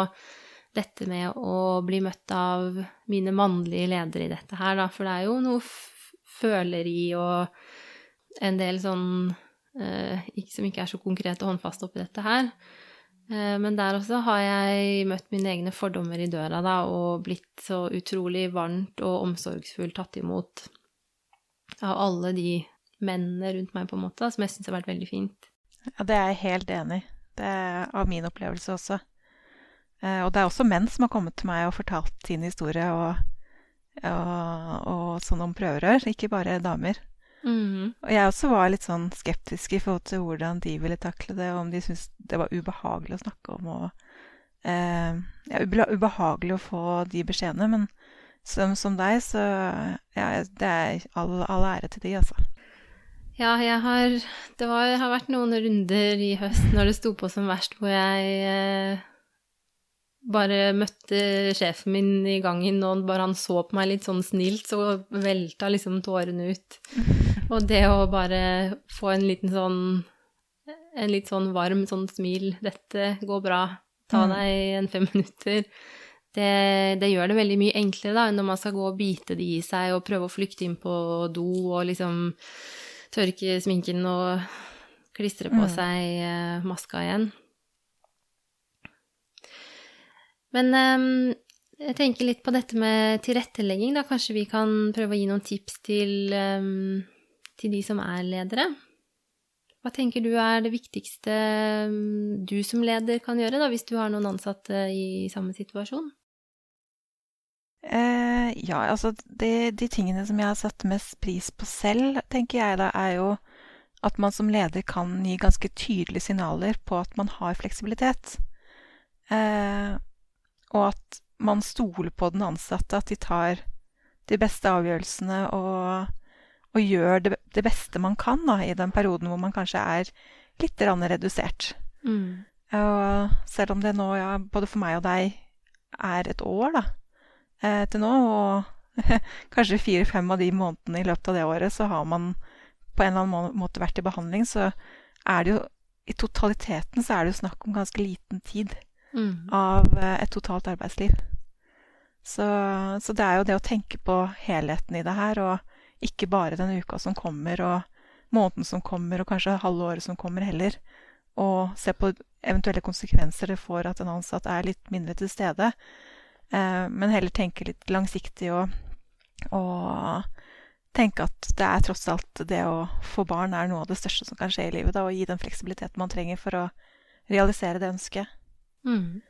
dette med å bli møtt av mine mannlige ledere i dette her, da, for det er jo noe føleri og en del sånn eh, som ikke er så konkret og håndfast oppi dette her. Eh, men der også har jeg møtt mine egne fordommer i døra da, og blitt så utrolig varmt og omsorgsfullt tatt imot av alle de mennene rundt meg, på en måte, som jeg syns har vært veldig fint. Ja, det er jeg helt enig i. Det er av min opplevelse også. Eh, og det er også menn som har kommet til meg og fortalt sin historie og, og, og sånn om prøverør, ikke bare damer. Mhm. Og jeg også var litt sånn skeptisk i forhold til hvordan de ville takle det, og om de syntes det var ubehagelig å snakke om og eh, Ja, ubehagelig å få de beskjedene, men som, som deg, så ja, det er all, all ære til de, altså. Ja, jeg har Det var, har vært noen runder i høst når det sto på som verst, hvor jeg eh, bare møtte sjefen min i gangen, og bare han så på meg litt sånn snilt, så velta liksom tårene ut. Og det å bare få en liten sånn En litt sånn varm sånn smil 'Dette går bra. Ta Mm. deg en fem minutter.' Det, det gjør det veldig mye enklere da, enn når man skal gå og bite det i seg og prøve å flykte inn på do og liksom tørke sminken og klistre på Mm. seg uh, maska igjen. Men um, jeg tenker litt på dette med tilrettelegging. Da kanskje vi kan prøve å gi noen tips til, ehm, til de som er ledere. Hva tenker du er det viktigste mm, du som leder kan gjøre, da, hvis du har noen ansatte i samme situasjon? Eh, ja, altså de, de, tingene som jeg har satt mest pris på selv, tenker jeg da, er jo at man som leder kan gi ganske tydelige signaler på at man har fleksibilitet. Eh, og at man stoler på den ansatte, at de tar de beste avgjørelsene og, og gjør det, det, beste man kan da, i den perioden hvor man kanskje er litt redusert. Mm. Og selv om det nå, ja, både for meg og deg, er et år da, eh, til nå, og kanskje fire-fem av de månedene i løpet av det året, så har man på en eller annen måte vært i behandling, så er det jo i totaliteten så er det jo snakk om ganske liten tid mm. av eh, et totalt arbeidsliv. Så, så, det er jo det å tenke på helheten i det her, og ikke bare den uka som kommer, og måneden som kommer, og kanskje halve året som kommer heller. Og se på eventuelle konsekvenser det får at en ansatt er litt mindre til stede. Eh, men heller tenke litt langsiktig og, og tenke at det er tross alt det å få barn er noe av det største som kan skje i livet. Da, og gi den fleksibiliteten man trenger for å realisere det ønsket. Mm.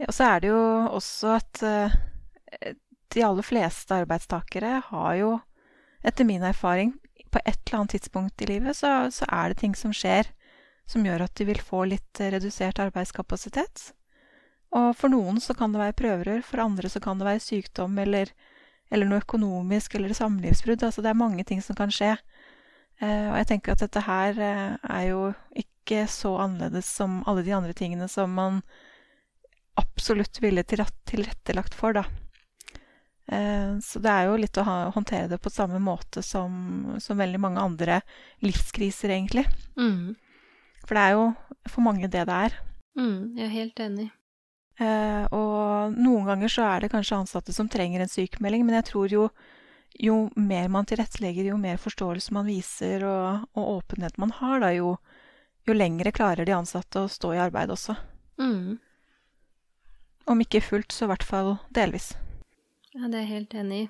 Ja, og så er det jo også at uh, de aller fleste arbeidstakere har jo, etter min erfaring, på et eller annet tidspunkt i livet så, så er det ting som skjer som gjør at de vil få litt redusert arbeidskapasitet. Og for noen så kan det være prøverør, for andre så kan det være sykdom eller eller noe økonomisk eller samlivsbrudd. Altså det er mange ting som kan skje. Eh, og jeg tenker at dette her eh, er jo ikke så annerledes som alle de andre tingene som man absolutt ville tilrettelagt for, da. Eh, så det er jo litt å ha, håndtere det på samme måte som, som, veldig mange andre livskriser, egentlig. Mm. For det er jo for mange det det er. Mm, jeg er helt enig. Eh, og noen ganger så er det kanskje ansatte som trenger en sykemelding, men jeg tror jo, jo mer man tilrettelegger, jo mer forståelse man viser og, og åpenhet man har, da, jo, jo lengre klarer de ansatte å stå i arbeid også. Mm. Om ikke fullt, så i hvert fall delvis. Ja, det er jeg helt enig i.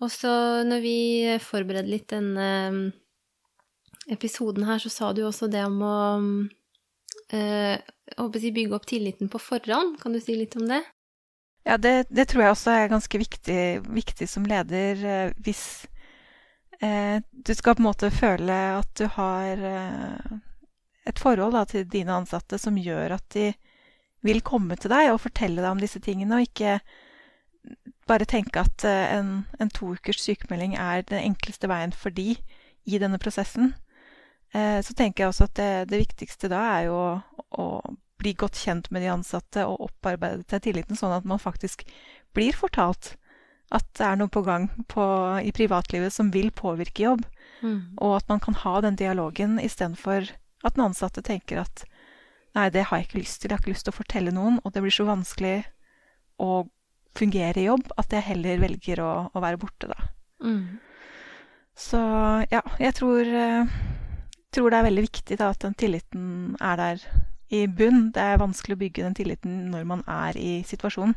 Og så når vi forberedte litt denne episoden her, så sa du også det om å eh, bygge opp tilliten på forhånd. Kan du si litt om det? Ja, det, det tror jeg også er ganske viktig, viktig som leder eh, hvis eh, du skal på en måte føle at du har eh, et forhold da, til dine ansatte som gjør at de vil komme til deg og fortelle deg om disse tingene, og ikke bare tenke at eh, en, en to ukers sykemelding er den enkleste veien for de i denne prosessen. Eh, så tenker jeg også at det, det viktigste da er jo å, å, bli godt kjent med de ansatte og opparbeide seg tilliten, sånn at man faktisk blir fortalt at det er noe på gang på, i privatlivet som vil påvirke jobb. Mm. Og at man kan ha den dialogen istedenfor at den ansatte tenker at nei, det har jeg ikke lyst til, jeg har ikke lyst til å fortelle noen, og det blir så vanskelig å fungere i jobb at jeg heller velger å, å være borte, da. Mm. Så ja, jeg tror eh, tror det er veldig viktig da, at den tilliten er der i bunn. Det er vanskelig å bygge den tilliten når man er i situasjonen.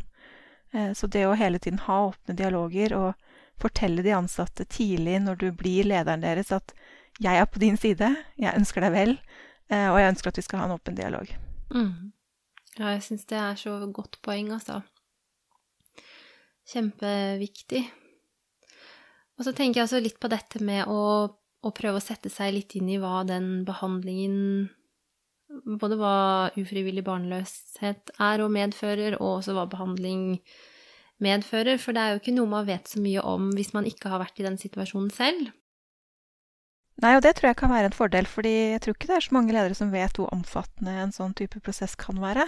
Eh, så det å hele tiden ha åpne dialoger og fortelle de ansatte tidlig når du blir lederen deres at 'jeg er på din side, jeg ønsker deg vel, eh, og jeg ønsker at vi skal ha en åpen dialog'. Mm. Ja, jeg syns det er så godt poeng, altså. Kjempeviktig. Og så tenker jeg også litt på dette med å å, prøve å sette seg litt inn i hva den behandlingen Både hva ufrivillig barnløshet er og medfører, og også hva behandling medfører. For det er jo ikke noe man vet så mye om hvis man ikke har vært i den situasjonen selv. Nei, og det tror jeg kan være en fordel, fordi jeg tror ikke det er så mange ledere som vet hvor omfattende en sånn type prosess kan være.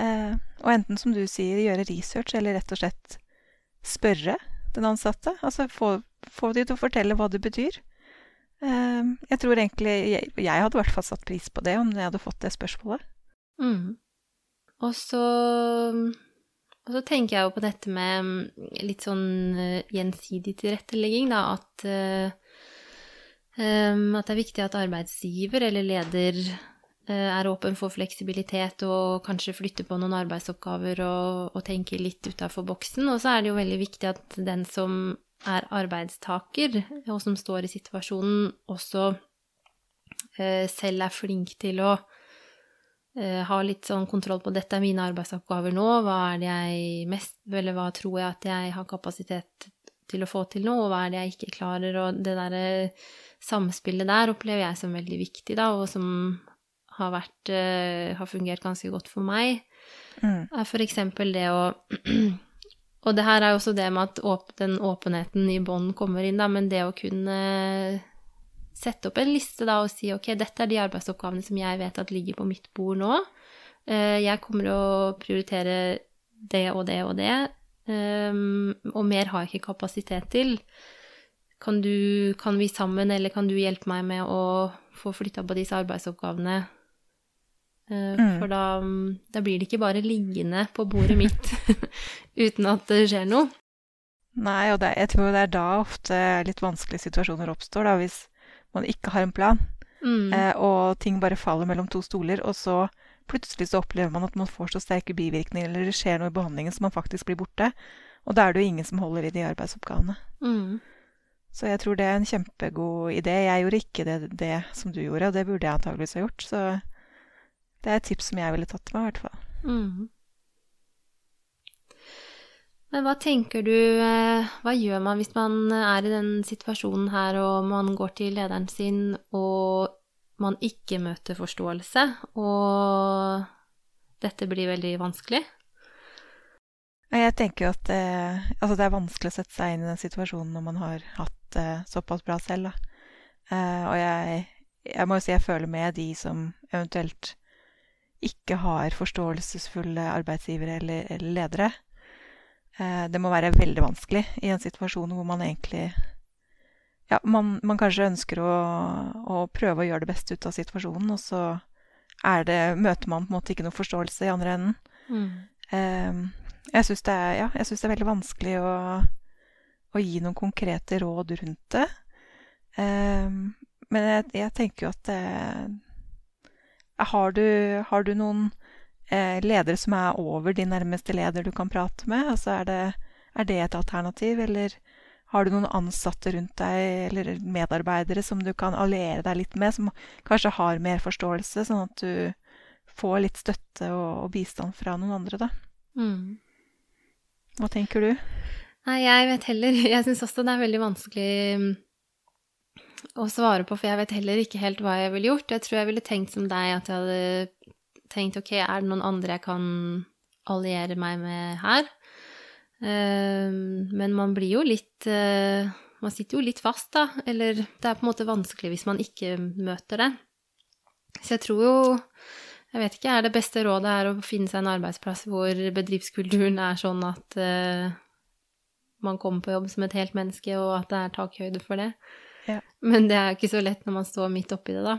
Eh, og enten, som du sier, gjøre research, eller rett og slett spørre den ansatte. Altså få, få de til å fortelle hva det betyr. Eh, jeg tror egentlig jeg, jeg hadde i hvert fall satt pris på det om jeg hadde fått det spørsmålet. Mm. Og så og så tenker jeg jo på dette med mm, litt sånn uh, gjensidig tilrettelegging, da. At, uh, um, at, det er viktig at arbeidsgiver eller leder er åpen for fleksibilitet og kanskje flytter på noen arbeidsoppgaver og, og tenker litt utafor boksen. Og så er det jo veldig viktig at den som er arbeidstaker, og som står i situasjonen, også eh, selv er flink til å eh, ha litt sånn kontroll på dette er mine arbeidsoppgaver nå, hva er det jeg mest Eller hva tror jeg at jeg har kapasitet til å få til nå, og hva er det jeg ikke klarer, og det derre samspillet der opplever jeg som veldig viktig, da, og som har vært har fungert ganske godt for meg. Mm. Er for eksempel det å Og det her er jo også det med at den åpenheten i bånd kommer inn, da, men det å kunne sette opp en liste da og si ok, dette er de arbeidsoppgavene som jeg vet at ligger på mitt bord nå. Eh, jeg kommer å prioritere det og det og det, ehm, og mer har jeg ikke kapasitet til. Kan, du, kan vi sammen, eller kan du hjelpe meg med å få flytta på disse arbeidsoppgavene? Eh, Mm. For da, da blir det ikke bare liggende på bordet mitt uten at det skjer noe. Nei, og det, jeg tror det er da ofte litt vanskelige situasjoner oppstår, da, hvis man ikke har en plan, Mm. eh, og ting bare faller mellom to stoler, og så plutselig så opplever man at man får så sterke bivirkninger, eller det skjer noe i behandlingen som man faktisk blir borte, og da er det jo ingen som holder i de arbeidsoppgavene. Mm. Så jeg tror det er en kjempegod idé. Jeg gjorde ikke det, det som du gjorde, og det burde jeg antageligvis ha gjort, så det er et tips som jeg ville tatt meg, i hvert fall. Mm. Men hva tenker du eh, Hva gjør man hvis man er i den situasjonen her, og man går til lederen sin, og man ikke møter forståelse, og dette blir veldig vanskelig? Jeg tenker jo at eh, altså det er vanskelig å sette seg inn i den situasjonen når man har hatt det såpass bra selv. Eh, og jeg, jeg må jo si jeg føler med de som eventuelt ikke har forståelsesfulle arbeidsgivere eller, eller ledere. Eh, det må være veldig vanskelig i en situasjon hvor man egentlig Ja, man, man kanskje ønsker å, å prøve å gjøre det beste ut av situasjonen, og så er det, møter man på en måte ikke noe forståelse i andre enden. Mm. jeg syns det, ja, det er veldig vanskelig å, å gi noen konkrete råd rundt det. Eh, men jeg, jeg tenker jo at det, har, du, har du noen eh, ledere som er over din nærmeste leder du kan prate med? Altså er det, er det et alternativ, eller har du noen ansatte rundt deg, eller medarbeidere som du kan alliere deg litt med, som kanskje har mer forståelse, sånn at du får litt støtte og, og bistand fra noen andre, da? Mm. Hva tenker du? Nei, jeg vet heller Jeg syns også det er veldig vanskelig mm, å svare på, for jeg vet heller ikke helt hva jeg ville gjort. Jeg tror jeg ville tenkt som deg, at jeg hadde tenkt ok, er det noen andre jeg kan alliere meg med her? Eh, men man blir jo litt eh, Man sitter jo litt fast, da. Eller det er på en måte vanskelig hvis man ikke møter det. Så jeg tror jo jeg vet ikke, er det beste rådet er å finne seg en arbeidsplass hvor bedriftskulturen er sånn at eh, man kommer på jobb som et helt menneske, og at det er takhøyde for det. Ja. Men det er jo ikke så lett når man står midt oppi det, da.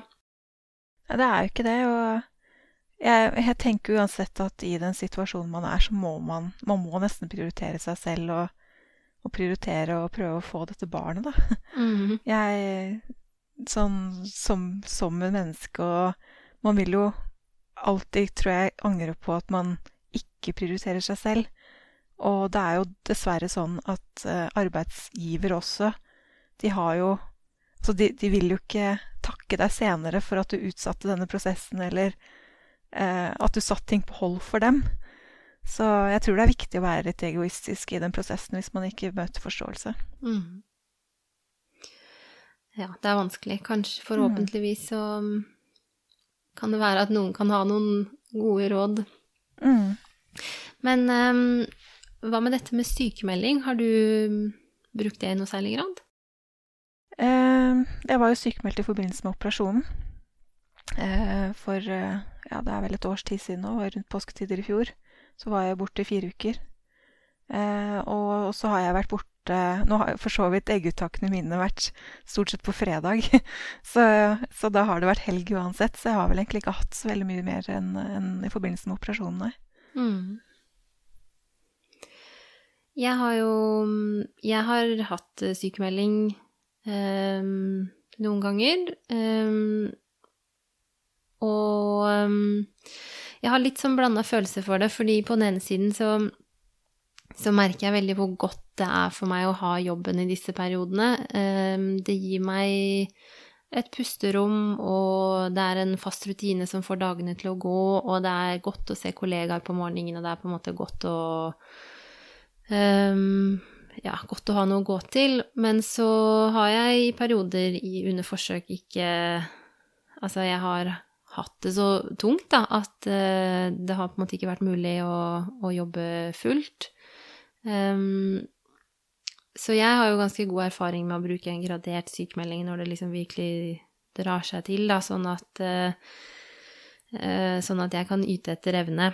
Ja, det er jo ikke det, og jeg, jeg tenker uansett at i den situasjonen man er, så må man, man må nesten prioritere seg selv og, og prioritere å prøve å få dette barnet, da. Mhm. Jeg sånn som, som en menneske, og man vil jo alltid, tror jeg, angre på at man ikke prioriterer seg selv. Og det er jo dessverre sånn at eh, arbeidsgiver også, de har jo Så de, de vil jo ikke takke deg senere for at du utsatte denne prosessen, eller eh, at du satte ting på hold for dem. Så jeg tror det er viktig å være litt egoistisk i den prosessen hvis man ikke møter forståelse. Mm. Ja, det er vanskelig. Kanskje forhåpentligvis så mm, kan det være at noen kan ha noen gode råd. Mm. Men um, hva med dette med sykemelding? Har du mm, brukt det i noe særlig grad? Eh, jeg var jo sykemeldt i forbindelse med operasjonen. Eh, for eh, ja, det er vel et års tid siden nå, rundt påsketider i fjor. Så var jeg borte i fire uker. Og, så har jeg vært borte Nå har for så vidt egguttakene mine vært stort sett på fredag. så, så da har det vært helg uansett. Så jeg har vel egentlig ikke hatt så veldig mye mer enn en i forbindelse med operasjonene. Mm. Jeg har jo Jeg har hatt sykemelding ehm, noen ganger. Um, og um, jeg har litt sånn blanda følelser for det, fordi på den ene siden så, så merker jeg veldig hvor godt det er for meg å ha jobben i disse periodene. Det gir meg et pusterom, og det er en fast rutine som får dagene til å gå, og det er godt å se kollegaer på morgenen, og det er på en måte godt å um, Ja, godt å ha noe å gå til. Men så har jeg i perioder i, under forsøk ikke Altså, jeg har hatt det så tungt, da, at uh, det har på en måte ikke vært mulig å, å jobbe fullt. Um, så jeg har jo ganske god erfaring med å bruke en gradert sykemelding når det liksom virkelig drar seg til, da, sånn at uh, Sånn at jeg kan yte etter evne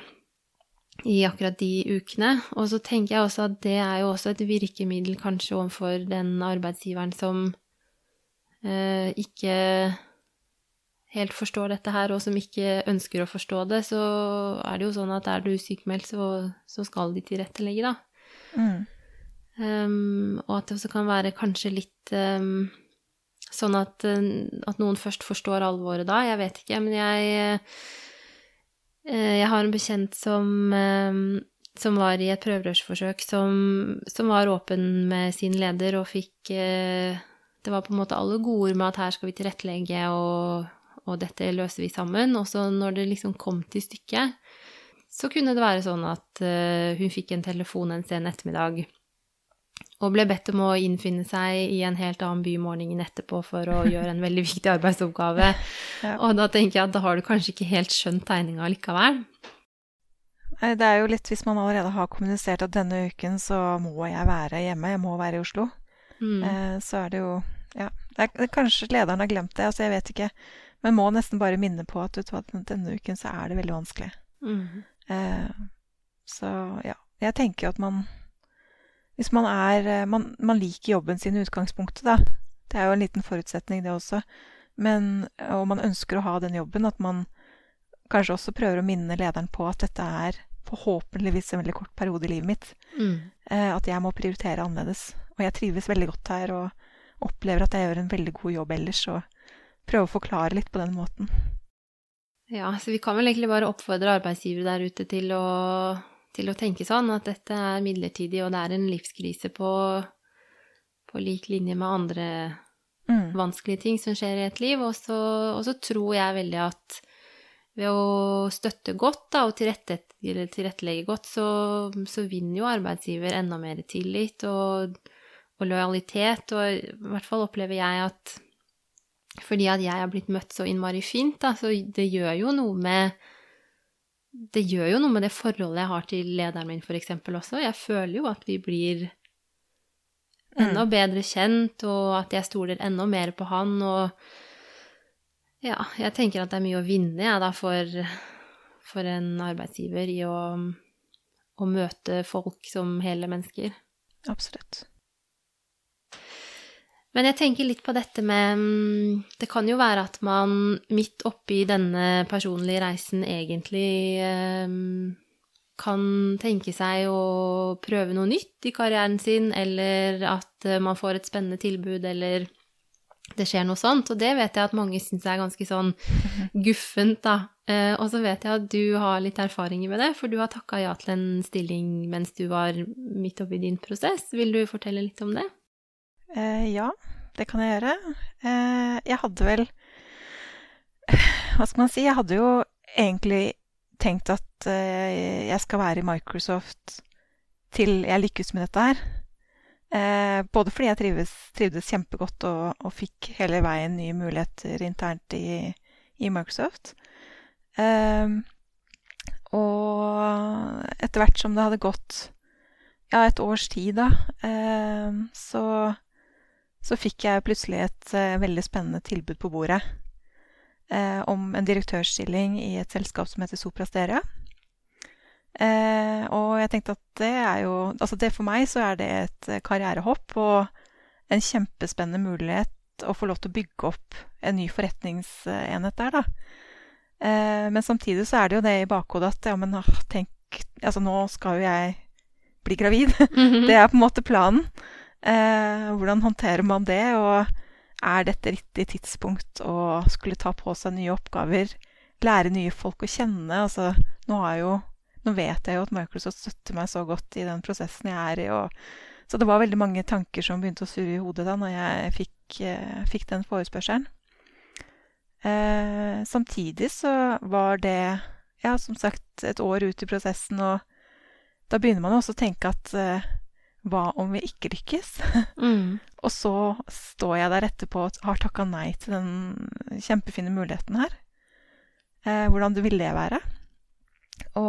i akkurat de ukene. Og så tenker jeg også at det er jo også et virkemiddel kanskje overfor den arbeidsgiveren som eh, ikke helt forstår dette her, og som ikke ønsker å forstå det, så er det jo sånn at er du sykemeldt, så, så skal de tilrettelegge, da. Mm. Um, og at det også kan være kanskje litt um, sånn at, at, noen først forstår alvoret da. Jeg vet ikke, men jeg Jeg har en bekjent som, um, som var i et prøverørsforsøk, som, som, var åpen med sin leder og fikk uh, Det var på en måte alle gode med at her skal vi tilrettelegge, og, og dette løser vi sammen. Og så når det liksom kom til stykket, så kunne det være sånn at hun fikk en telefon en sen ettermiddag og ble bedt om å innfinne seg i en helt annen by morgenen etterpå for å gjøre en veldig viktig arbeidsoppgave. ja. Og da tenker jeg at da har du kanskje ikke helt skjønt tegninga likevel. Det er jo litt hvis man allerede har kommunisert at denne uken så må jeg være hjemme, jeg må være i Oslo. Mm. Eh, så er det jo Ja. Det er, kanskje lederen har glemt det, altså jeg vet ikke. Men må nesten bare minne på at vet, denne uken så er det veldig vanskelig. Mm. Eh, så ja. Jeg tenker jo at man hvis man er eh, man, man, liker jobben sin i utgangspunktet, da. Det er jo en liten forutsetning, det også. Men, og man ønsker å ha den jobben, at man kanskje også prøver å minne lederen på at dette er forhåpentligvis en veldig kort periode i livet mitt. Mm. Eh, at jeg må prioritere annerledes. Og jeg trives veldig godt her og opplever at jeg gjør en veldig god jobb ellers. Og prøver å forklare litt på den måten. Ja, så vi kan vel egentlig bare oppfordre arbeidsgivere der ute til å til å tenke sånn, at dette er midlertidig, og det er en livskrise på, på lik linje med andre mm. vanskelige ting som skjer i et liv. Og så, og så, tror jeg veldig at ved å støtte godt da, og tilrette, tilrettelegge godt, så, så, vinner jo arbeidsgiver enda mer tillit og, og lojalitet. Og i hvert fall opplever jeg at fordi at jeg har blitt møtt så innmari fint, da, så det gjør jo noe med det gjør jo noe med det forholdet jeg har til lederen min, f.eks. også. Jeg føler jo at vi blir enda mm. bedre kjent, og at jeg stoler enda mer på han. Og ja, jeg tenker at det er mye å vinne, jeg, da, for, for en arbeidsgiver i å, å møte folk som hele mennesker. Absolutt. Men jeg tenker litt på dette med mm, Det kan jo være at man midt oppi denne personlige reisen egentlig um, kan tenke seg å prøve noe nytt i karrieren sin, eller at eh, man får et spennende tilbud, eller det skjer noe sånt. Og det vet jeg at mange syns er ganske sånn guffent, da. Uh, og så vet jeg at du har litt erfaringer med det, for du har takka ja til en stilling mens du var midt oppi din prosess. Vil du fortelle litt om det? Eh, ja, det kan jeg gjøre. Eh, jeg hadde vel Hva skal man si? Jeg hadde jo egentlig tenkt at eh, jeg skal være i Microsoft til jeg lykkes med dette her. Både fordi jeg trives, trivdes kjempegodt og, og, fikk hele veien nye muligheter internt i, i Microsoft. Eh, og etter hvert som det hadde gått ja, et års tid, da, eh, så så fikk jeg plutselig et uh, veldig spennende tilbud på bordet uh, om en direktørstilling i et selskap som heter Sopra Steria. Uh, og jeg tenkte at det er jo Altså det for meg så er det et karrierehopp og en kjempespennende mulighet å få lov til å bygge opp en ny forretningsenhet der, da. men samtidig så er det jo det i bakhodet at ja, men tenk Altså nå skal jo jeg bli gravid. Mm -hmm. Det er på en måte planen. Eh, hvordan håndterer man det, og er dette riktig tidspunkt å skulle ta på seg nye oppgaver? Lære nye folk å kjenne? Altså, nå, jo, nå vet jeg jo at Microsoft støtter meg så godt i den prosessen jeg er i. Og, så det var veldig mange tanker som begynte å surre i hodet da når jeg fikk, eh, fikk den forespørselen. Eh, samtidig så var det, ja, som sagt, et år ut i prosessen, og da begynner man også å tenke at eh, hva om vi ikke lykkes? Mm. og så står jeg der etterpå og har takka nei til den kjempefine muligheten her. Eh, hvordan ville det være? Å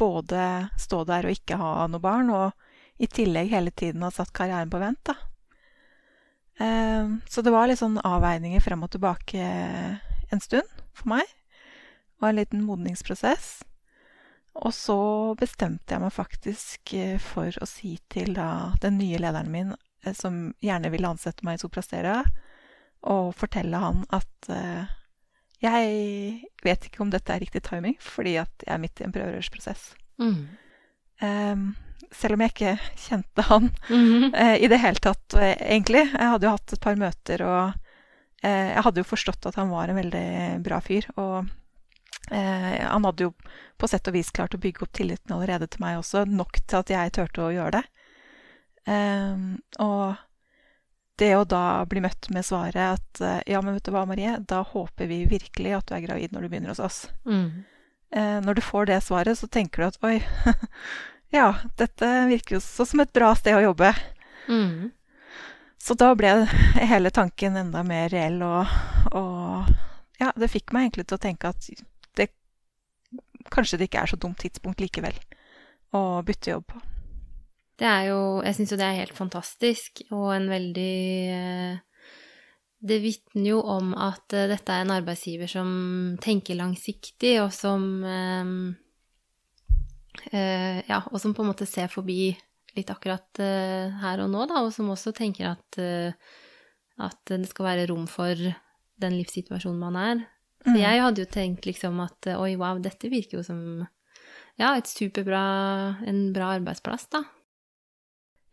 både stå der og ikke ha noe barn, og i tillegg hele tiden ha satt karrieren på vent, da. Eh, så det var litt sånn avveininger frem og tilbake en stund for meg. Og en liten modningsprosess. Og så bestemte jeg meg faktisk eh, for å si til da den nye lederen min, eh, som gjerne ville ansette meg i Soprastera, og fortelle han at uh, jeg vet ikke om dette er riktig timing, fordi at jeg er midt i en prøverørsprosess. Mm. Um, selv om jeg ikke kjente han Mm. uh, i det hele tatt, uh, egentlig. Jeg hadde jo hatt et par møter, og jeg hadde jo forstått at han var en veldig bra fyr. Og han hadde jo på sett og vis klart å bygge opp tilliten allerede til meg også, nok til at jeg turte å gjøre det. Eh, og det å da bli møtt med svaret at ja, men vet du hva, Marie, da håper vi virkelig at du er gravid når du begynner hos oss. Mm. Uh, når du får det svaret, så tenker du at oi, ja, dette virker jo så som et bra sted å jobbe. Mm. Så da ble hele tanken enda mer reell, og, og ja, det fikk meg egentlig til å tenke at kanskje det ikke er så dumt tidspunkt likevel å bytte jobb på. Det er jo Jeg syns jo det er helt fantastisk, og en veldig eh, Det vitner jo om at eh, dette er en arbeidsgiver som tenker langsiktig, og som eh, Ja, og som på en måte ser forbi litt akkurat her og nå, da, og som også tenker at, at det skal være rom for den livssituasjonen man er. Så jeg hadde jo tenkt liksom at oi, wow, dette virker jo som ja, et superbra En bra arbeidsplass, da.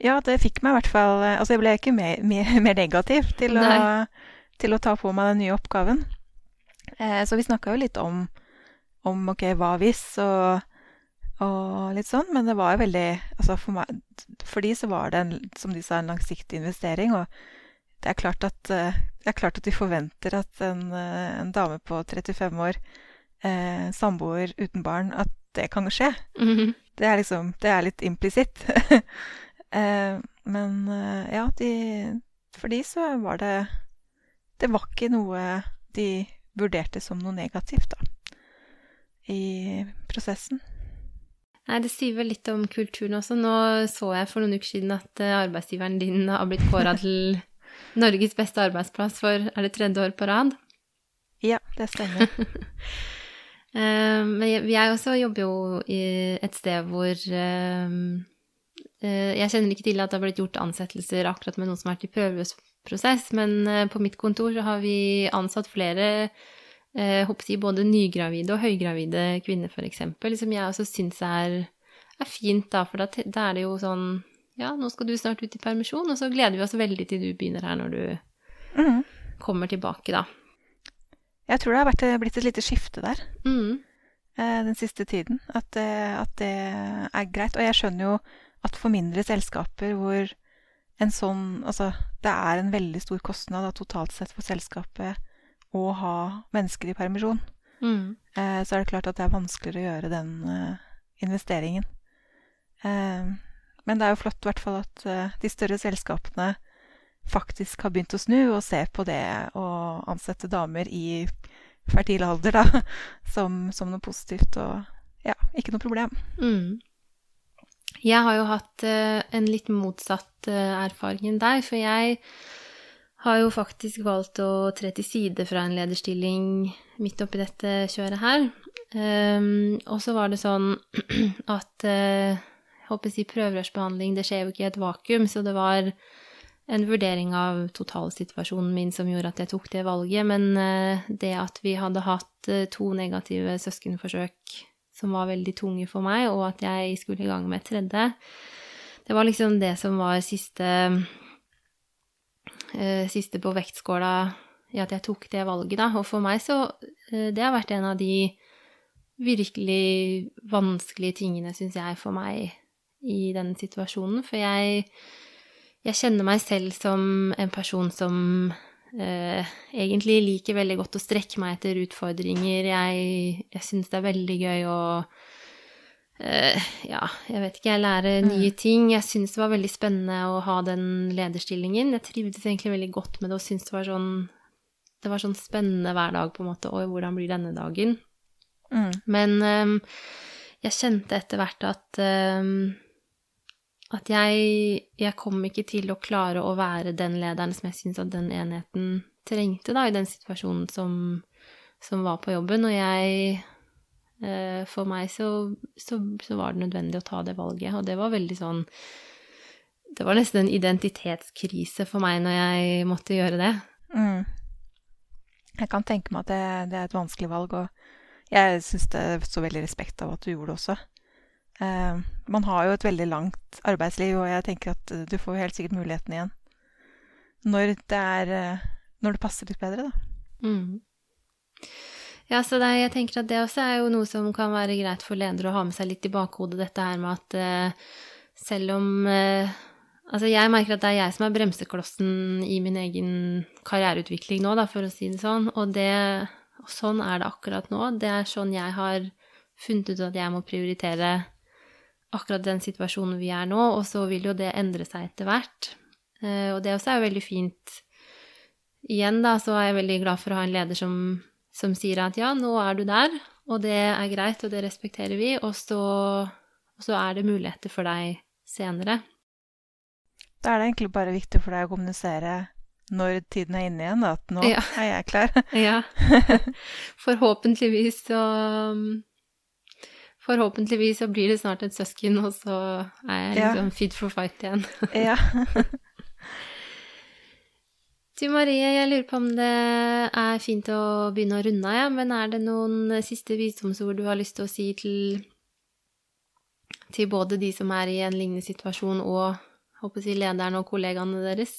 Ja, det fikk meg i hvert fall Altså, jeg ble ikke mer, mer, mer negativ til å, til å, ta på meg den nye oppgaven. Eh, så vi snakka jo litt om, om ok, hva hvis, og, og, litt sånn, men det var jo veldig Altså, for meg For de så var det, en, som de sa, en langsiktig investering, og det er klart at, det er klart at de forventer at en, en dame på 35 år, eh, samboer uten barn, at det kan skje. Mm -hmm. Det er liksom Det er litt implisitt. eh, men ja, de, for de så var det Det var ikke noe de vurderte som noe negativt, da, i prosessen. Nei, det sier vel litt om kulturen også. Nå så jeg for noen uker siden at arbeidsgiveren din har blitt kåra til Norges beste arbeidsplass for er det tredje år på rad? Ja, det stemmer. Men jeg også jobber jo i et sted hvor Jeg kjenner ikke til at det har blitt gjort ansettelser akkurat med noen som har vært i prøveprosess, men på mitt kontor så har vi ansatt flere håper både nygravide og høygravide kvinner, f.eks., som jeg også syns er, er, fint, da, for da, da er det jo sånn ja, nå skal du snart ut i permisjon, og så gleder vi oss veldig til du begynner her når du mm. kommer tilbake, da. Jeg tror det har vært, blitt et lite skifte der mm. den siste tiden. At, at, det er greit. Og jeg skjønner jo at for mindre selskaper hvor en sånn Altså, det er en veldig stor kostnad da, totalt sett for selskapet å ha mennesker i permisjon. Mm. så er det klart at det er vanskeligere å gjøre den investeringen. Men det er jo flott i hvert fall at de større selskapene faktisk har begynt å snu og se på det å ansette damer i fertil alder da, som, som noe positivt og ja, ikke noe problem. Mm. Jeg har jo hatt uh, en litt motsatt uh, erfaring enn deg, for jeg har jo faktisk valgt å tre til side fra en lederstilling midt oppi dette kjøret her. Um, og så var det sånn at uh, håper jeg, prøverørsbehandling, det skjer jo ikke i et vakuum, så det var en vurdering av totalsituasjonen min som gjorde at jeg tok det valget, men det at vi hadde hatt to negative søskenforsøk som var veldig tunge for meg, og at jeg skulle i gang med et tredje, det var liksom det som var siste Siste på vektskåla i at jeg tok det valget, da. Og for meg så Det har vært en av de virkelig vanskelige tingene, syns jeg, for meg i den situasjonen. For jeg, jeg kjenner meg selv som en person som eh, egentlig liker veldig godt å strekke meg etter utfordringer. Jeg, jeg syns det er veldig gøy å eh, Ja, jeg vet ikke, jeg lærer Mm. nye ting. Jeg syns det var veldig spennende å ha den lederstillingen. Jeg trivdes egentlig veldig godt med det og syntes det var sånn det var sånn spennende hver dag, på en måte. Oi, hvordan blir denne dagen? Mm. Men um, jeg kjente etter hvert at ehm, at jeg, jeg kom ikke til å klare å være den lederen som jeg syns at den enheten trengte, da, i den situasjonen som, som var på jobben. Og jeg eh, For meg så, så, så var det nødvendig å ta det valget, og det var veldig sånn Det var nesten en identitetskrise for meg når jeg måtte gjøre det. Mm. Jeg kan tenke meg at det, det er et vanskelig valg, og jeg syns det så veldig respekt av at du gjorde det også. Eh, man har jo et veldig langt arbeidsliv, og jeg tenker at eh, du får helt sikkert muligheten igjen. Når det er eh, Når det passer litt bedre, da. Mm. Ja, så det, jeg tenker at det også er jo noe som kan være greit for ledere å ha med seg litt i bakhodet, dette her med at eh, selv om eh, Altså, jeg merker at det er jeg som er bremseklossen i min egen karriereutvikling nå, da, for å si det sånn, og det og Sånn er det akkurat nå. Det er sånn jeg har funnet ut at jeg må prioritere akkurat den situasjonen vi er nå, og så vil jo det endre seg etter hvert. Eh, og det også er jo veldig fint igjen, da, så er jeg veldig glad for å ha en leder som, som sier at ja, nå er du der, og det er greit, og det respekterer vi, og så, og så er det muligheter for deg senere. Da er det egentlig bare viktig for deg å kommunisere når tiden er inne igjen, da, at nå Ja. er jeg klar. Ja. Forhåpentligvis så Forhåpentligvis så blir det snart et søsken, og så er jeg Ja. liksom fit for fight igjen. ja. Du Marie, jeg lurer på om det er fint å begynne å runde av, ja, men er det noen siste visdomsord du har lyst til å si til, til både de som er i en lignende situasjon, og håper jeg, lederen og kollegaene deres?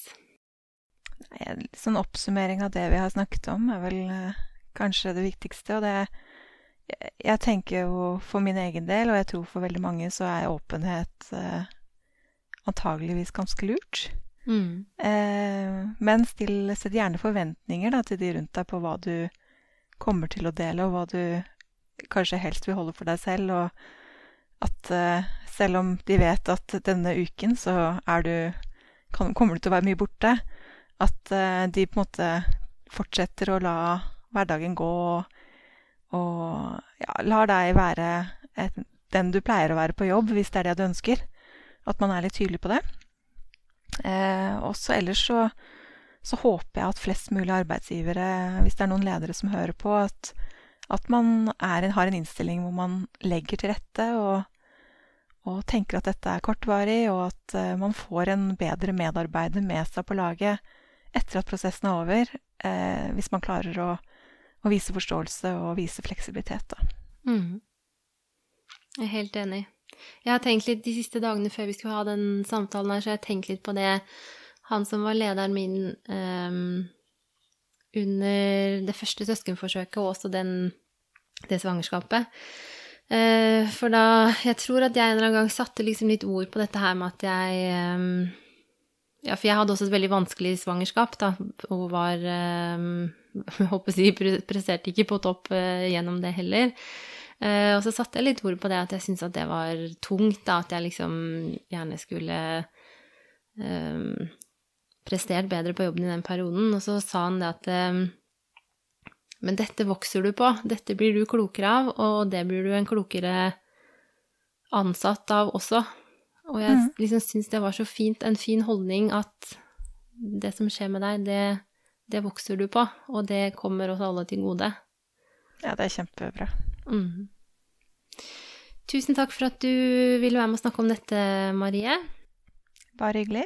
Nei, sånn oppsummering av det vi har snakket om, er vel eh, kanskje det viktigste. Og det jeg, jeg tenker jo for min egen del, og jeg tror for veldig mange, så er åpenhet eh, antageligvis ganske lurt. Mm. Eh, men still, sett gjerne forventninger da, til de rundt deg på hva du kommer til å dele, og hva du kanskje helst vil holde for deg selv. Og at eh, selv om de vet at denne uken så er du kan, kommer du til å være mye borte, at de på en måte fortsetter å la hverdagen gå og, og ja, lar deg være et, den du pleier å være på jobb, hvis det er det du ønsker. At man er litt tydelig på det. Eh, også ellers så, så håper jeg at flest mulig arbeidsgivere, hvis det er noen ledere som hører på, at, at man en- har en innstilling hvor man legger til rette og, og tenker at dette er kortvarig, og at eh, man får en bedre medarbeider med seg på laget etter at prosessen er over, eh, hvis man klarer å, å vise forståelse og vise fleksibilitet. Da. Mm. Jeg er helt enig. Jeg har tenkt litt de siste dagene før vi skulle ha den samtalen her, så jeg har tenkt litt på det Han som var lederen min um, under det første søskenforsøket, og også den, det svangerskapet. Uh, for da Jeg tror at jeg en eller annen gang satte liksom litt ord på dette her med at jeg um, Ja, for jeg hadde også et veldig vanskelig svangerskap, da, og var um, Håper jeg, presterte ikke på topp eh, gjennom det heller. Eh, og så satte jeg litt ord på det at jeg syntes at det var tungt, da, at jeg liksom gjerne skulle um, prestert bedre på jobben i den perioden. Og så sa han det at Men dette vokser du på, dette blir du klokere av, og det blir du en klokere ansatt av også. Og jeg Mhm. liksom syns det var så fint, en fin holdning at det som skjer med deg, det, det vokser du på, og det kommer oss alle til gode. Ja, det er kjempebra. Mm. Tusen takk for at du ville være med og snakke om dette, Marie. Bare hyggelig.